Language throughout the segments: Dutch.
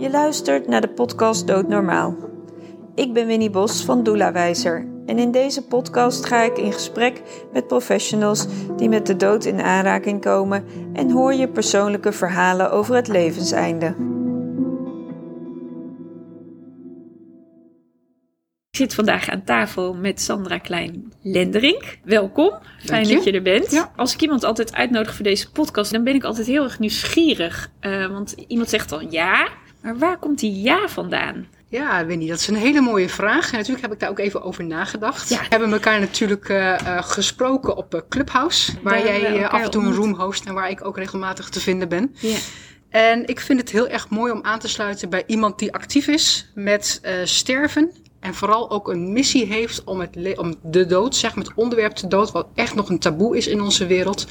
Je luistert naar de podcast Doodnormaal. Ik ben Winnie Bos van Doula Wijzer en in deze podcast ga ik in gesprek met professionals die met de dood in aanraking komen en hoor je persoonlijke verhalen over het levenseinde. Ik zit vandaag aan tafel met Sandra Klein-Lenderink. Welkom, fijn dat je er bent. Ja. Als ik iemand altijd uitnodig voor deze podcast, dan ben ik altijd heel erg nieuwsgierig. Uh, want iemand zegt dan ja, maar waar komt die ja vandaan? Ja, Winnie, dat is een hele mooie vraag. En natuurlijk heb ik daar ook even over nagedacht. Ja. We hebben elkaar natuurlijk uh, uh, gesproken op uh, Clubhouse, waar Daar jij af en toe een room host en waar ik ook regelmatig te vinden ben. Ja. En ik vind het heel erg mooi om aan te sluiten bij iemand die actief is met eh, sterven. En vooral ook een missie heeft om, het om de dood, zeg maar het onderwerp de dood, wat echt nog een taboe is in onze wereld,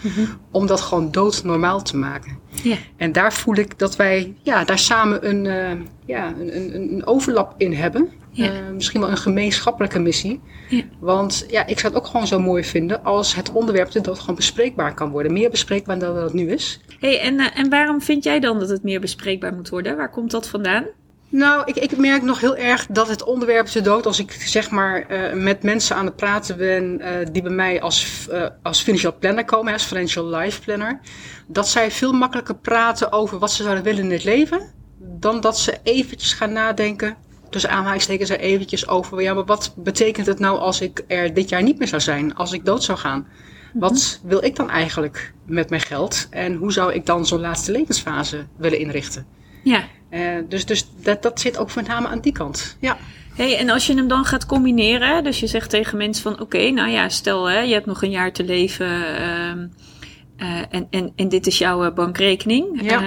om dat gewoon dood normaal te maken. Ja. En daar voel ik dat wij ja, daar samen een, eh, ja, een, een, een overlap in hebben. Ja. Eh, misschien wel een gemeenschappelijke missie. Ja. Want ja, ik zou het ook gewoon zo mooi vinden als het onderwerp de dood gewoon bespreekbaar kan worden. Meer bespreekbaar dan dat het nu is. Hey, en, uh, en waarom vind jij dan dat het meer bespreekbaar moet worden? Waar komt dat vandaan? Nou, ik, ik merk nog heel erg dat het onderwerp de dood, als ik zeg maar uh, met mensen aan het praten ben uh, die bij mij als, uh, als financial planner komen, als financial life planner, dat zij veel makkelijker praten over wat ze zouden willen in het leven, dan dat ze eventjes gaan nadenken, tussen aanhalingstekens er eventjes over, ja, maar wat betekent het nou als ik er dit jaar niet meer zou zijn, als ik dood zou gaan? Wat wil ik dan eigenlijk met mijn geld en hoe zou ik dan zo'n laatste levensfase willen inrichten? Ja. Uh, dus dus dat, dat zit ook met name aan die kant. Ja. Hey, en als je hem dan gaat combineren, dus je zegt tegen mensen van oké, okay, nou ja, stel hè, je hebt nog een jaar te leven uh, uh, en, en, en dit is jouw bankrekening. Ja.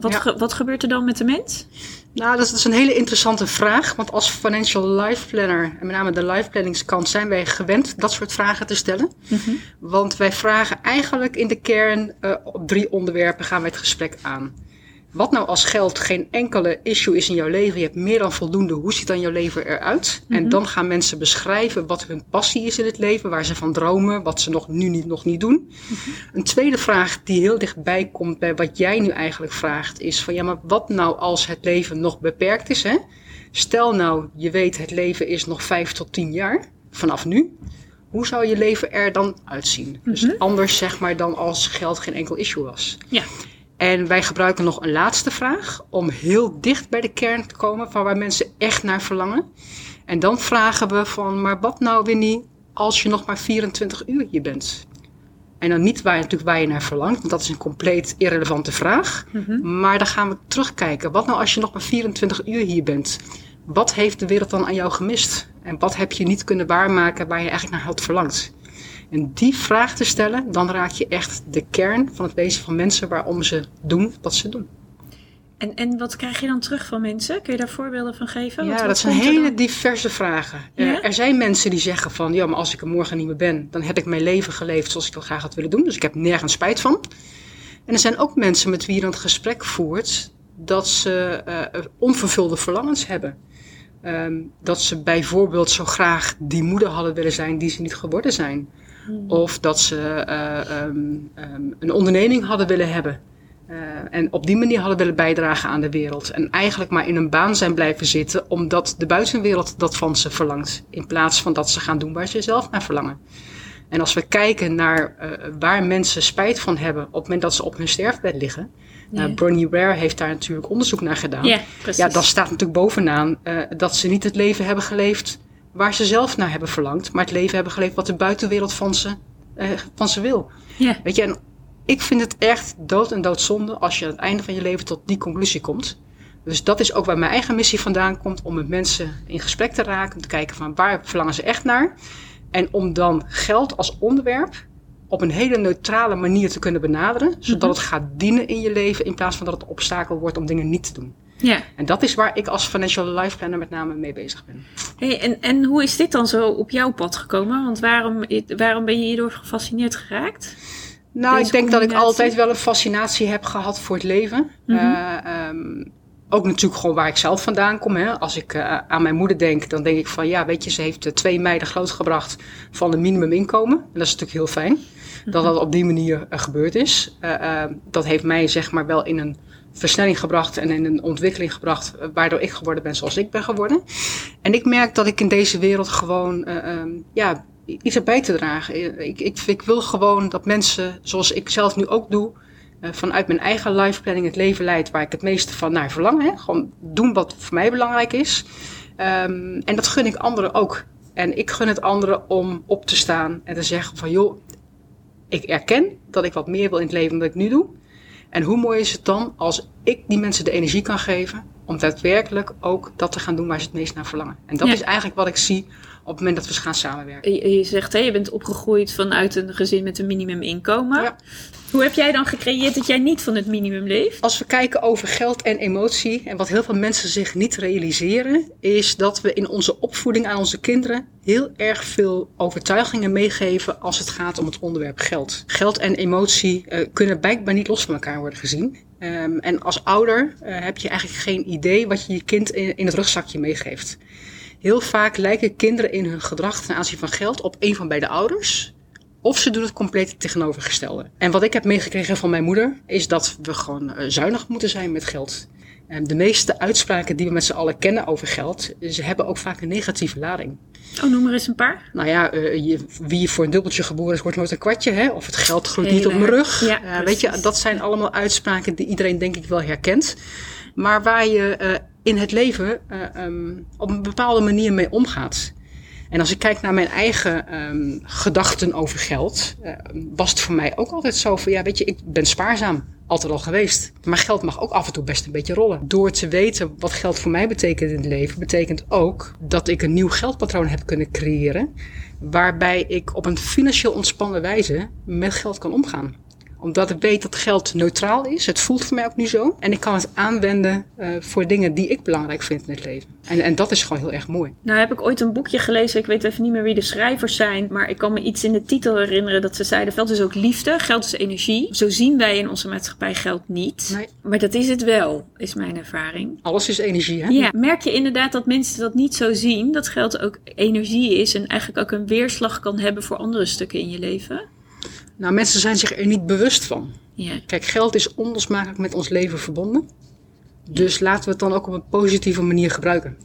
wat, ja. ge, wat gebeurt er dan met de mens? Nou, dat is, dat is een hele interessante vraag. Want als financial life planner, en met name de life planningskant, zijn wij gewend dat soort vragen te stellen. Mm -hmm. Want wij vragen eigenlijk in de kern uh, op drie onderwerpen gaan wij het gesprek aan. Wat nou als geld geen enkele issue is in jouw leven, je hebt meer dan voldoende, hoe ziet dan jouw leven eruit? Mm -hmm. En dan gaan mensen beschrijven wat hun passie is in het leven, waar ze van dromen, wat ze nog nu niet, nog niet doen. Mm -hmm. Een tweede vraag die heel dichtbij komt bij wat jij nu eigenlijk vraagt, is van ja, maar wat nou als het leven nog beperkt is? Hè? Stel nou, je weet het leven is nog vijf tot tien jaar, vanaf nu. Hoe zou je leven er dan uitzien? Mm -hmm. Dus anders zeg maar dan als geld geen enkel issue was. Ja. En wij gebruiken nog een laatste vraag om heel dicht bij de kern te komen van waar mensen echt naar verlangen. En dan vragen we van, maar wat nou Winnie als je nog maar 24 uur hier bent? En dan niet waar, natuurlijk waar je naar verlangt, want dat is een compleet irrelevante vraag. Mhm. Maar dan gaan we terugkijken. Wat nou als je nog maar 24 uur hier bent? Wat heeft de wereld dan aan jou gemist? En wat heb je niet kunnen waarmaken waar je eigenlijk naar had verlangd? En die vraag te stellen, dan raak je echt de kern van het wezen van mensen waarom ze doen wat ze doen. En, en wat krijg je dan terug van mensen? Kun je daar voorbeelden van geven? Ja, wat, dat zijn hele diverse vragen. Ja? Er zijn mensen die zeggen van, ja, maar als ik er morgen niet meer ben, dan heb ik mijn leven geleefd zoals ik dat graag had willen doen. Dus ik heb nergens spijt van. En er zijn ook mensen met wie je dan het gesprek voert dat ze uh, onvervulde verlangens hebben. Um, dat ze bijvoorbeeld zo graag die moeder hadden willen zijn die ze niet geworden zijn. Hmm. Of dat ze uh, um, um, een onderneming hadden willen hebben. Uh, en op die manier hadden willen bijdragen aan de wereld. En eigenlijk maar in een baan zijn blijven zitten, omdat de buitenwereld dat van ze verlangt. In plaats van dat ze gaan doen waar ze zelf naar verlangen. En als we kijken naar uh, waar mensen spijt van hebben op het moment dat ze op hun sterfbed liggen. Uh, Bronnie Ware heeft daar natuurlijk onderzoek naar gedaan. Ja, precies. ja dan staat natuurlijk bovenaan uh, dat ze niet het leven hebben geleefd waar ze zelf naar hebben verlangd, maar het leven hebben geleefd wat de buitenwereld van ze, uh, van ze wil. Weet je, en ik vind het echt dood en doodzonde als je aan het einde van je leven tot die conclusie komt. Dus dat is ook waar mijn eigen missie vandaan komt, om met mensen in gesprek te raken, om te kijken van waar verlangen ze echt naar. En om dan geld als onderwerp op een hele neutrale manier te kunnen benaderen, zodat Mhm. het gaat dienen in je leven, in plaats van dat het obstakel wordt om dingen niet te doen. Ja. En dat is waar ik als financial life planner met name mee bezig ben. Hey, en, en hoe is dit dan zo op jouw pad gekomen? Want waarom, waarom ben je hierdoor gefascineerd geraakt? Nou, Deze ik denk dat ik altijd wel een fascinatie heb gehad voor het leven. Mhm. Uh, um, ook natuurlijk gewoon waar ik zelf vandaan kom. Hè. Als ik uh, aan mijn moeder denk, dan denk ik van ja, weet je, ze heeft uh, twee meiden grootgebracht van een minimuminkomen. En dat is natuurlijk heel fijn dat dat op die manier gebeurd is. dat heeft mij zeg maar wel in een versnelling gebracht en in een ontwikkeling gebracht, waardoor ik geworden ben zoals ik ben geworden. En ik merk dat ik in deze wereld gewoon um, ja, iets erbij te dragen. Ik, ik, ik wil gewoon dat mensen, zoals ik zelf nu ook doe, vanuit mijn eigen life planning het leven leidt waar ik het meeste van naar verlang. Hè? Gewoon doen wat voor mij belangrijk is. Um, en dat gun ik anderen ook. En ik gun het anderen om op te staan en te zeggen van joh, ik erken dat ik wat meer wil in het leven dan ik nu doe. En hoe mooi is het dan als ik die mensen de energie kan geven om daadwerkelijk ook dat te gaan doen waar ze het meest naar verlangen. En dat ja. is eigenlijk wat ik zie op het moment dat we gaan samenwerken. Je, je zegt, hè, je bent opgegroeid vanuit een gezin met een minimuminkomen. Ja. Hoe heb jij dan gecreëerd dat jij niet van het minimum leeft? Als we kijken over geld en emotie, en wat heel veel mensen zich niet realiseren, is dat we in onze opvoeding aan onze kinderen heel erg veel overtuigingen meegeven als het gaat om het onderwerp geld. Geld en emotie uh, kunnen blijkbaar niet los van elkaar worden gezien. Um, en als ouder uh, heb je eigenlijk geen idee wat je je kind in, in het rugzakje meegeeft. Heel vaak lijken kinderen in hun gedrag ten aanzien van geld op een van beide ouders. Of ze doen het compleet tegenovergestelde. En wat ik heb meegekregen van mijn moeder, is dat we gewoon uh, zuinig moeten zijn met geld. En de meeste uitspraken die we met z'n allen kennen over geld, ze hebben ook vaak een negatieve lading. Oh, noem maar eens een paar. Nou ja, uh, je, wie voor een dubbeltje geboren is, wordt nooit een kwartje. Hè? Of het geld groeit niet op mijn rug. Ja, uh, weet je, dat zijn allemaal uitspraken die iedereen denk ik wel herkent. Maar waar je uh, in het leven um, op een bepaalde manier mee omgaat. En als ik kijk naar mijn eigen um, gedachten over geld, uh, was het voor mij ook altijd zo van, ja, weet je, ik ben spaarzaam, altijd al geweest. Maar geld mag ook af en toe best een beetje rollen. Door te weten wat geld voor mij betekent in het leven, betekent ook dat ik een nieuw geldpatroon heb kunnen creëren, waarbij ik op een financieel ontspannen wijze met geld kan omgaan omdat ik weet dat geld neutraal is. Het voelt voor mij ook nu zo. En ik kan het aanwenden uh, voor dingen die ik belangrijk vind in het leven. En, en dat is gewoon heel erg mooi. Nou heb ik ooit een boekje gelezen. Ik weet even niet meer wie de schrijvers zijn. Maar ik kan me iets in de titel herinneren dat ze zeiden... geld is ook liefde, geld is energie. Zo zien wij in onze maatschappij geld niet. Nee. Maar dat is het wel, is mijn ervaring. Alles is energie, hè? Ja. Merk je inderdaad dat mensen dat niet zo zien? Dat geld ook energie is en eigenlijk ook een weerslag kan hebben voor andere stukken in je leven? Nou, mensen zijn zich er niet bewust van. Ja. Kijk, geld is onlosmakelijk met ons leven verbonden. Dus laten we het dan ook op een positieve manier gebruiken.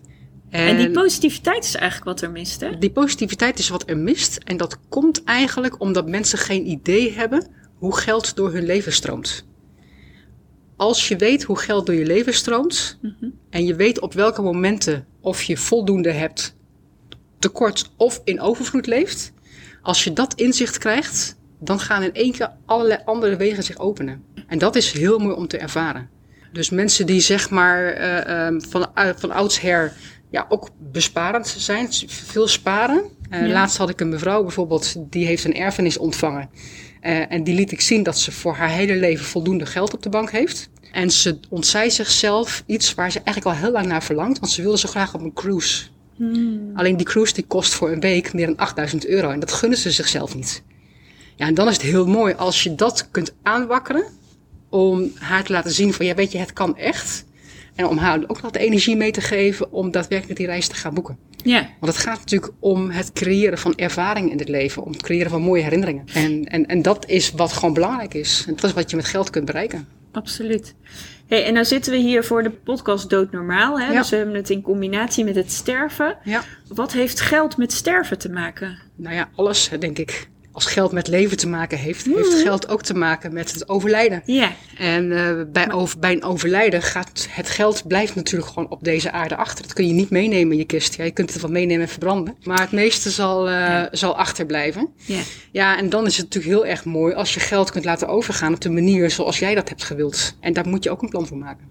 En, en, die positiviteit is eigenlijk wat er mist, hè? Die positiviteit is wat er mist. En dat komt eigenlijk omdat mensen geen idee hebben hoe geld door hun leven stroomt. Als je weet hoe geld door je leven stroomt mm -hmm. en je weet op welke momenten of je voldoende hebt, tekort of in overvloed leeft, als je dat inzicht krijgt, dan gaan in één keer allerlei andere wegen zich openen. En dat is heel mooi om te ervaren. Dus mensen die zeg maar uh, um, van, uh, van oudsher ja, ook besparend zijn, veel sparen. Uh, ja. Laatst had ik een mevrouw bijvoorbeeld, die heeft een erfenis ontvangen. en die liet ik zien dat ze voor haar hele leven voldoende geld op de bank heeft. En ze ontzij zichzelf iets waar ze eigenlijk al heel lang naar verlangt, want ze wilde zo graag op een cruise. Hmm. Alleen die cruise die kost voor een week meer dan 8000 euro en dat gunnen ze zichzelf niet. Ja, en dan is het heel mooi als je dat kunt aanwakkeren. Om haar te laten zien van, ja weet je, het kan echt. En om haar ook nog de energie mee te geven om daadwerkelijk die reis te gaan boeken. Ja. Want het gaat natuurlijk om het creëren van ervaring in het leven. Om het creëren van mooie herinneringen. En, en, en dat is wat gewoon belangrijk is. En dat is wat je met geld kunt bereiken. Absoluut. Hey, en nou zitten we hier voor de podcast Doodnormaal. Hè? Ja. Dus we hebben het in combinatie met het sterven. Ja. Wat heeft geld met sterven te maken? Nou ja, alles denk ik als geld met leven te maken heeft, mm. heeft geld ook te maken met het overlijden. Ja. En uh, bij, over, bij een overlijden gaat het geld blijft natuurlijk gewoon op deze aarde achter. Dat kun je niet meenemen in je kist. Ja, je kunt het wel meenemen en verbranden. Maar het meeste zal, uh, ja. zal achterblijven. Ja. ja, en dan is het natuurlijk heel erg mooi als je geld kunt laten overgaan op de manier zoals jij dat hebt gewild. En daar moet je ook een plan voor maken.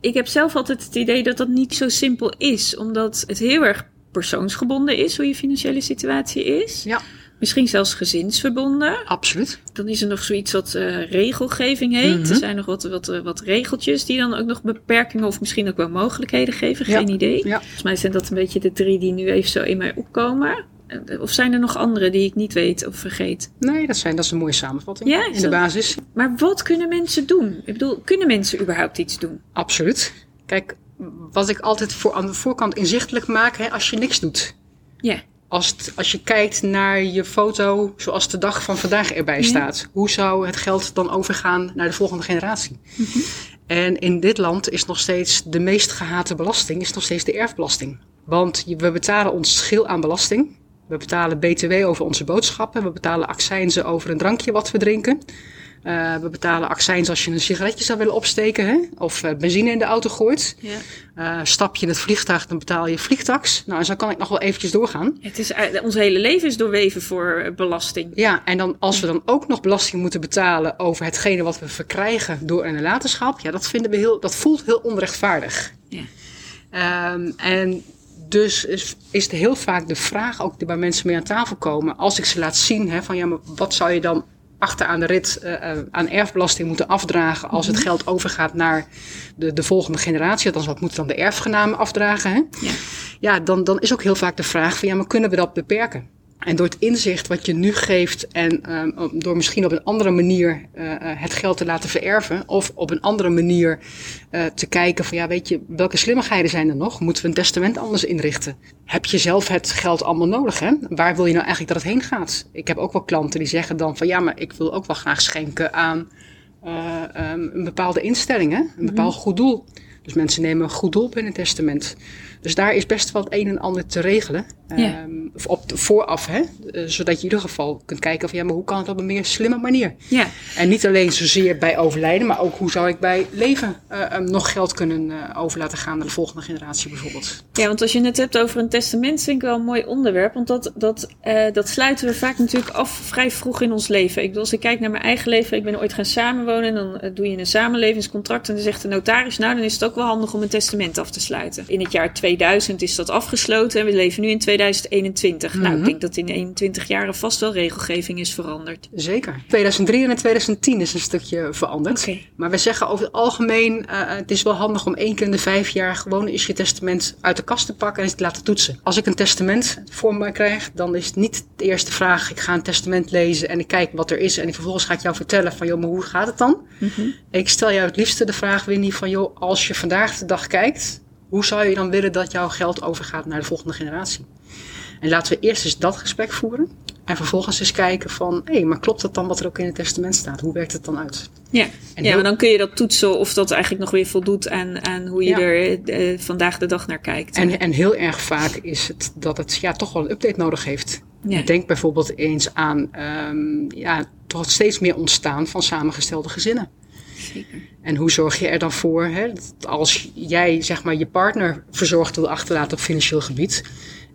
Ik heb zelf altijd het idee dat dat niet zo simpel is, omdat het heel erg persoonsgebonden is hoe je financiële situatie is. Ja. Misschien zelfs gezinsverbonden. Absoluut. Dan is er nog zoiets wat uh, regelgeving heet. Mm -hmm. Er zijn nog wat, wat, wat regeltjes die dan ook nog beperkingen of misschien ook wel mogelijkheden geven. Geen ja. idee. Ja. Volgens mij zijn dat een beetje de drie die nu even zo in mij opkomen. Of zijn er nog andere die ik niet weet of vergeet? Nee, dat, zijn, dat is een mooie samenvatting ja, in de basis. Maar wat kunnen mensen doen? Ik bedoel, kunnen mensen überhaupt iets doen? Absoluut. Kijk, wat ik altijd voor, aan de voorkant inzichtelijk maak, hè, als je niks doet. Ja. Als, het- als je kijkt naar je foto zoals de dag van vandaag erbij staat, hoe zou het geld dan overgaan naar de volgende generatie? En in dit land is nog steeds de meest gehate belasting is nog steeds de erfbelasting. Want we betalen ons schil aan belasting. We betalen BTW over onze boodschappen. We betalen accijnzen over een drankje wat we drinken. Eh, we betalen accijns als je een sigaretje zou willen opsteken. Hè? Of eh, benzine in de auto gooit. ja. Eh, stap je in het vliegtuig, dan betaal je vliegtax. Nou, en zo kan ik nog wel eventjes doorgaan. Het is, ons hele leven is doorweven voor belasting. Ja, en dan, als we dan ook nog belasting moeten betalen over hetgene wat we verkrijgen door een nalatenschap, ja, dat, vinden we heel, dat voelt heel onrechtvaardig. Ja. Ehm, en dus is, is er heel vaak de vraag ook die bij mensen mee aan tafel komen, als ik ze laat zien, hè, van ja, maar wat zou je dan achter aan de rit eh, eh, aan erfbelasting moeten afdragen als het geld overgaat naar de, de volgende generatie, althans wat moeten dan de erfgenamen afdragen, hè? Ja. ja, dan, dan is ook heel vaak de vraag van ja, maar kunnen we dat beperken? En door het inzicht wat je nu geeft en ehm, door misschien op een andere manier eh, eh, het geld te laten vererven, of op een andere manier eh, te kijken van ja, weet je, welke slimmigheden zijn er nog? Moeten we een testament anders inrichten? Heb je zelf het geld allemaal nodig? Hè? Waar wil je nou eigenlijk dat het heen gaat? Ik heb ook wel klanten die zeggen dan van ja, maar ik wil ook wel graag schenken aan eh, ehm, een bepaalde instelling, hè? een bepaald goed doel. Dus mensen nemen een goed doel in een testament. Dus daar is best wel het een en ander te regelen. Ja. Ehm, of op de, vooraf, hè? Eh, zodat je in ieder geval kunt kijken van ja, maar hoe kan het op een meer slimme manier? Ja. En niet alleen zozeer bij overlijden, maar ook hoe zou ik bij leven eh, eh, nog geld kunnen eh, over laten gaan naar de volgende generatie bijvoorbeeld. Ja, want als je het hebt over een testament, vind ik wel een mooi onderwerp. Want dat, dat, dat sluiten we vaak natuurlijk af vrij vroeg in ons leven. Ik bedoel, als ik kijk naar mijn eigen leven, ik ben ooit gaan samenwonen. En dan doe je een samenlevingscontract. En dan zegt de notaris, nou, dan is het ook wel handig om een testament af te sluiten. In het jaar 2000 is dat afgesloten. En we leven nu in 2021. Nou, ik Mhm. denk dat in 21 jaren vast wel regelgeving is veranderd. Zeker. 2003 en 2010 is een stukje veranderd. Maar we zeggen over het algemeen, eh, het is wel handig om één keer in de vijf jaar gewoon eens je testament uit de kast te pakken en eens te laten toetsen. Als ik een testament voor me krijg, dan is het niet de eerste vraag, ik ga een testament lezen en ik kijk wat er is en ik vervolgens ga ik jou vertellen van, joh, maar hoe gaat het dan? Ik stel jou het liefste de vraag, Winnie, van, joh, als je vandaag de dag kijkt, hoe zou je dan willen dat jouw geld overgaat naar de volgende generatie? En laten we eerst eens dat gesprek voeren. En vervolgens eens kijken van, hé, maar klopt dat dan wat er ook in het testament staat? Hoe werkt het dan uit? Ja, En ja maar dan kun je dat toetsen of dat eigenlijk nog weer voldoet aan, aan hoe je Ja. er eh, vandaag de dag naar kijkt. En, en heel erg vaak is het dat het ja, toch wel een update nodig heeft. Ja. Denk bijvoorbeeld eens aan ehm, ja, toch steeds meer ontstaan van samengestelde gezinnen. Zeker. En hoe zorg je er dan voor, hè, dat als jij zeg maar, je partner verzorgd wil achterlaten op financieel gebied,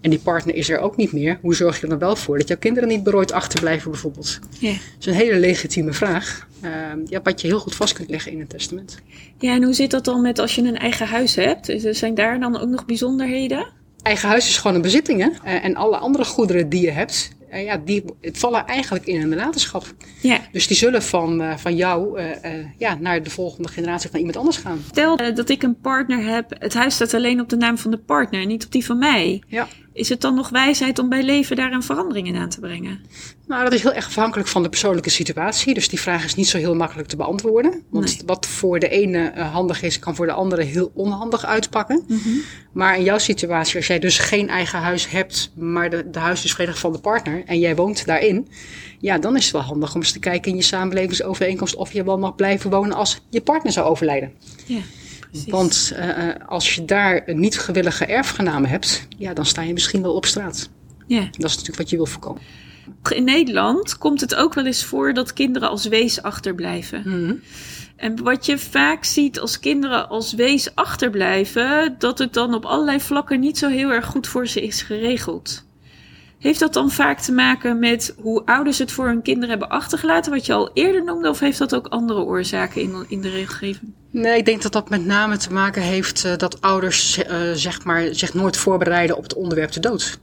en die partner is er ook niet meer, hoe zorg je er dan wel voor dat jouw kinderen niet berooid achterblijven bijvoorbeeld? Ja. Dat is een hele legitieme vraag, ehm, ja, wat je heel goed vast kunt leggen in een testament. ja, en hoe zit dat dan met als je een eigen huis hebt? Zijn daar dan ook nog bijzonderheden? Eigen huis is gewoon een bezitting, hè? Eh, en alle andere goederen die je hebt, eh, ja, die het vallen eigenlijk in een nalatenschap. Ja. Dus die zullen van, eh, van jou eh, ja, naar de volgende generatie van iemand anders gaan. Stel dat ik een partner heb, het huis staat alleen op de naam van de partner, niet op die van mij. Ja. Is het dan nog wijsheid om bij leven daar een verandering in aan te brengen? Nou, dat is heel erg afhankelijk van de persoonlijke situatie. Dus die vraag is niet zo heel makkelijk te beantwoorden. Want Nee. wat voor de ene eh, handig is, kan voor de andere heel onhandig uitpakken. Maar in jouw situatie, als jij dus geen eigen huis hebt, maar de, de huis is volledig van de partner en jij woont daarin. Ja, dan is het wel handig om eens te kijken in je samenlevingsovereenkomst of je wel mag blijven wonen als je partner zou overlijden. Ja, precies. Want eh, eh, als je daar een niet gewillige erfgenamen hebt, ja, dan sta je misschien wel op straat. ja. Dat is natuurlijk wat je wil voorkomen. In Nederland komt het ook wel eens voor dat kinderen als wees achterblijven. Mhm. En wat je vaak ziet als kinderen als wees achterblijven, dat het dan op allerlei vlakken niet zo heel erg goed voor ze is geregeld. Heeft dat dan vaak te maken met hoe ouders het voor hun kinderen hebben achtergelaten, wat je al eerder noemde, of heeft dat ook andere oorzaken in, in de regelgeving? Nee, ik denk dat dat met name te maken heeft eh, dat ouders eh, zeg maar, zich nooit voorbereiden op het onderwerp de dood.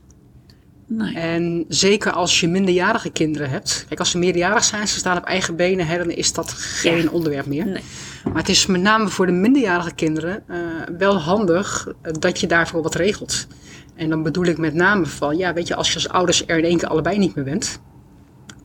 Nee. En zeker als je minderjarige kinderen hebt. Kijk, als ze meerderjarig zijn, ze staan op eigen benen, hè, dan is dat geen Ja. onderwerp meer. Nee. Maar het is met name voor de minderjarige kinderen eh, wel handig dat je daarvoor wat regelt. En dan bedoel ik met name van, ja, weet je, als je als ouders er in één keer allebei niet meer bent,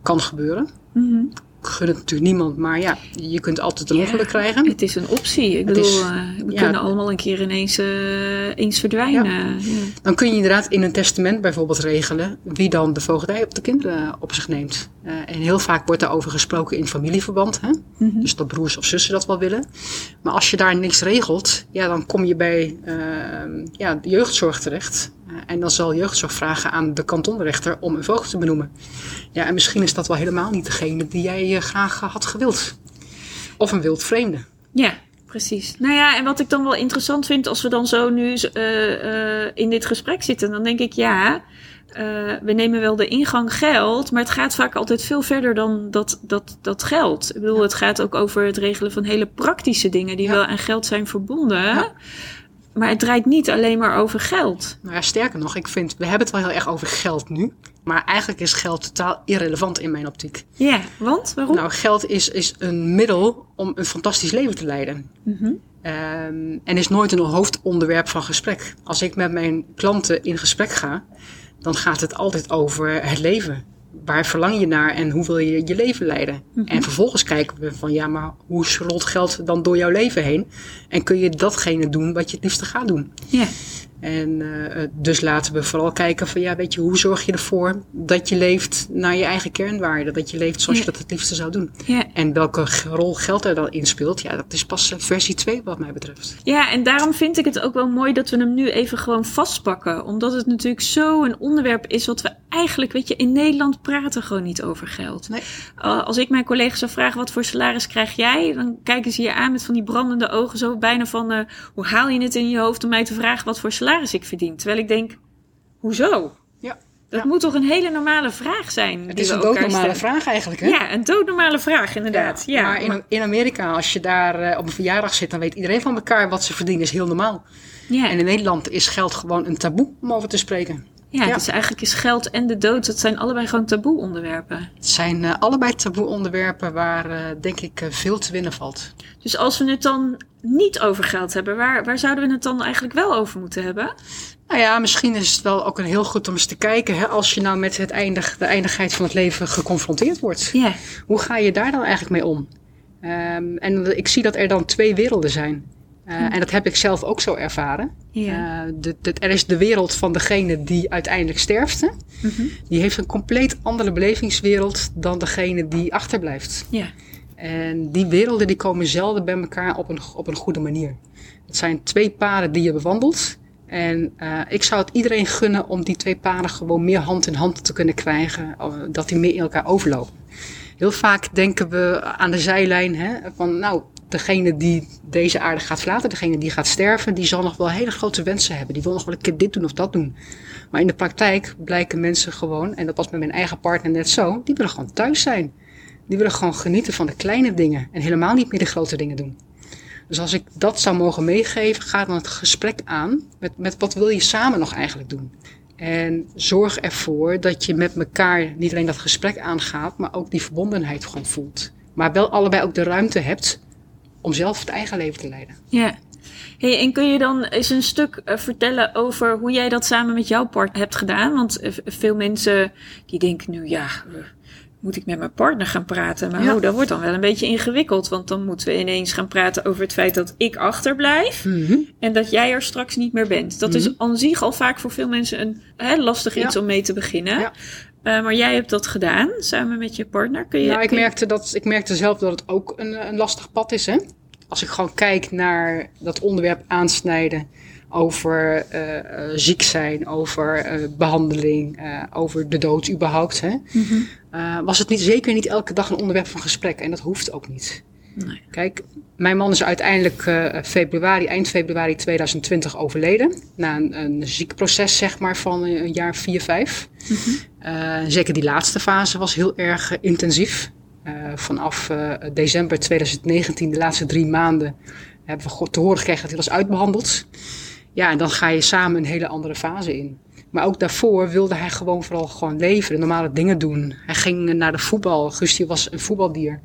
kan gebeuren. Mhm. gun het natuurlijk niemand, maar ja, je kunt altijd een ongeluk krijgen. Het is een optie. Ik Het bedoel, is- eh, we ja. kunnen allemaal een keer ineens eh, eens verdwijnen. Ja. Dan kun je inderdaad in een testament bijvoorbeeld regelen wie dan de voogdij op de kinderen op zich neemt. Eh, en heel vaak wordt daarover gesproken in familieverband. Hè? Mhm. Dus dat broers of zussen dat wel willen. Maar als je daar niks regelt, ja, dan kom je bij eh, ja, de jeugdzorg terecht. En dan zal jeugdzorg vragen aan de kantonrechter om een voogd te benoemen. Ja, en misschien is dat wel helemaal niet degene die jij eh, graag eh, had gewild. Of een wild vreemde. Ja, precies. Nou ja, en wat ik dan wel interessant vind als we dan zo nu eh, in dit gesprek zitten, dan denk ik ja. we nemen wel de ingang geld, maar het gaat vaak altijd veel verder dan dat, dat, dat geld. Ik bedoel, het gaat ook over het regelen van hele praktische dingen die Ja. wel aan geld zijn verbonden. Ja. Maar het draait niet alleen maar over geld. Nou ja, sterker nog, ik vind, we hebben het wel heel erg over geld nu. Maar eigenlijk is geld totaal irrelevant in mijn optiek. Ja, want waarom? Nou, geld is, is een middel om een fantastisch leven te leiden. Mhm. Ehm, en is nooit een hoofdonderwerp van gesprek. Als ik met mijn klanten in gesprek ga, dan gaat het altijd over het leven. Waar verlang je naar en hoe wil je je leven leiden? En vervolgens kijken we van ja, maar hoe rolt geld dan door jouw leven heen? En kun je datgene doen wat je het liefste gaat doen? Ja. En eh, dus laten we vooral kijken van ja, weet je, hoe zorg je ervoor dat je leeft naar je eigen kernwaarden? Dat je leeft zoals Ja. je dat het liefste zou doen. Ja. En welke rol geld er dan in speelt, ja, dat is pas eh, versie 2 wat mij betreft. Ja, en daarom vind ik het ook wel mooi dat we hem nu even gewoon vastpakken. Omdat het natuurlijk zo een onderwerp is wat we eigenlijk, weet je, in Nederland praten gewoon niet over geld. Nee. Uh, als ik mijn collega's zou vragen, wat voor salaris krijg jij? Dan kijken ze je aan met van die brandende ogen, zo bijna van, uh, hoe haal je het in je hoofd om mij te vragen wat voor salaris ik verdien? Terwijl ik denk, hoezo? Ja. Dat Ja. moet toch een hele normale vraag zijn? Het is een doodnormale vraag eigenlijk, hè? Ja, een doodnormale vraag, inderdaad. Ja, maar in, in Amerika, als je daar eh, op een verjaardag zit, dan weet iedereen van elkaar wat ze verdienen, is heel normaal. ja. En in Nederland is geld gewoon een taboe om over te spreken. Ja, Ja. dus eigenlijk is geld en de dood, dat zijn allebei gewoon taboe onderwerpen. Het zijn eh, allebei taboe onderwerpen waar, eh, denk ik, eh, veel te winnen valt. Dus als we het dan niet over geld hebben, waar, waar zouden we het dan eigenlijk wel over moeten hebben? Nou ja, misschien is het wel ook een heel goed om eens te kijken, hè, als je nou met het eindig, de eindigheid van het leven geconfronteerd wordt. Ja, Hoe ga je daar dan eigenlijk mee om? Ehm, en ik zie dat er dan twee werelden zijn. Uh, En dat heb ik zelf ook zo ervaren. ja. Uh, de, de, er is de wereld van degene die uiteindelijk sterft. Hè? Mm -hmm. Die heeft een compleet andere belevingswereld dan degene die achterblijft. Ja. En die werelden die komen zelden bij elkaar op een, op een goede manier. Het zijn twee paden die je bewandelt. En uh, ik zou het iedereen gunnen om die twee paden gewoon meer hand in hand te kunnen krijgen. Dat die meer in elkaar overlopen. Heel vaak denken we aan de zijlijn hè, van nou, degene die deze aarde gaat verlaten, degene die gaat sterven, die zal nog wel hele grote wensen hebben. Die wil nog wel een keer dit doen of dat doen. Maar in de praktijk blijken mensen gewoon, en dat was met mijn eigen partner net zo, die willen gewoon thuis zijn. Die willen gewoon genieten van de kleine dingen en helemaal niet meer de grote dingen doen. Dus als ik dat zou mogen meegeven, ga dan het gesprek aan met, met wat wil je samen nog eigenlijk doen. En zorg ervoor dat je met elkaar niet alleen dat gesprek aangaat, maar ook die verbondenheid gewoon voelt. Maar wel allebei ook de ruimte hebt om zelf het eigen leven te leiden. Ja. Hey, en kun je dan eens een stuk uh, vertellen over hoe jij dat samen met jouw partner hebt gedaan? Want uh, veel mensen die denken nu, ja, uh, moet ik met mijn partner gaan praten? Maar ja. oh, dat wordt dan wel een beetje ingewikkeld. Want dan moeten we ineens gaan praten over het feit dat ik achterblijf. Mm -hmm. En dat jij er straks niet meer bent. Dat mm -hmm. is aan zich al vaak voor veel mensen een hè, lastig iets om mee te beginnen. Ja. Uh, maar jij hebt dat gedaan samen met je partner. Kun je, nou, ik, kun je... merkte dat, ik merkte zelf dat het ook een, een lastig pad is. Hè? Als ik gewoon kijk naar dat onderwerp aansnijden over uh, uh, ziek zijn, over behandeling, over de dood überhaupt. Hè? Mm -hmm. was het niet, zeker niet elke dag een onderwerp van gesprek. En dat hoeft ook niet. Nee. Kijk, mijn man is uiteindelijk uh, februari, eind februari 2020 overleden. Na een, een ziek proces, zeg maar, van een jaar 4, 5. Mm -hmm. uh, zeker die laatste fase was heel erg intensief. vanaf december 2019, de laatste drie maanden, hebben we te horen gekregen dat hij was uitbehandeld. Ja, en dan ga je samen een hele andere fase in. Maar ook daarvoor wilde hij gewoon vooral gewoon leven, normale dingen doen. Hij ging naar de voetbal. Gusti was een voetbaldier.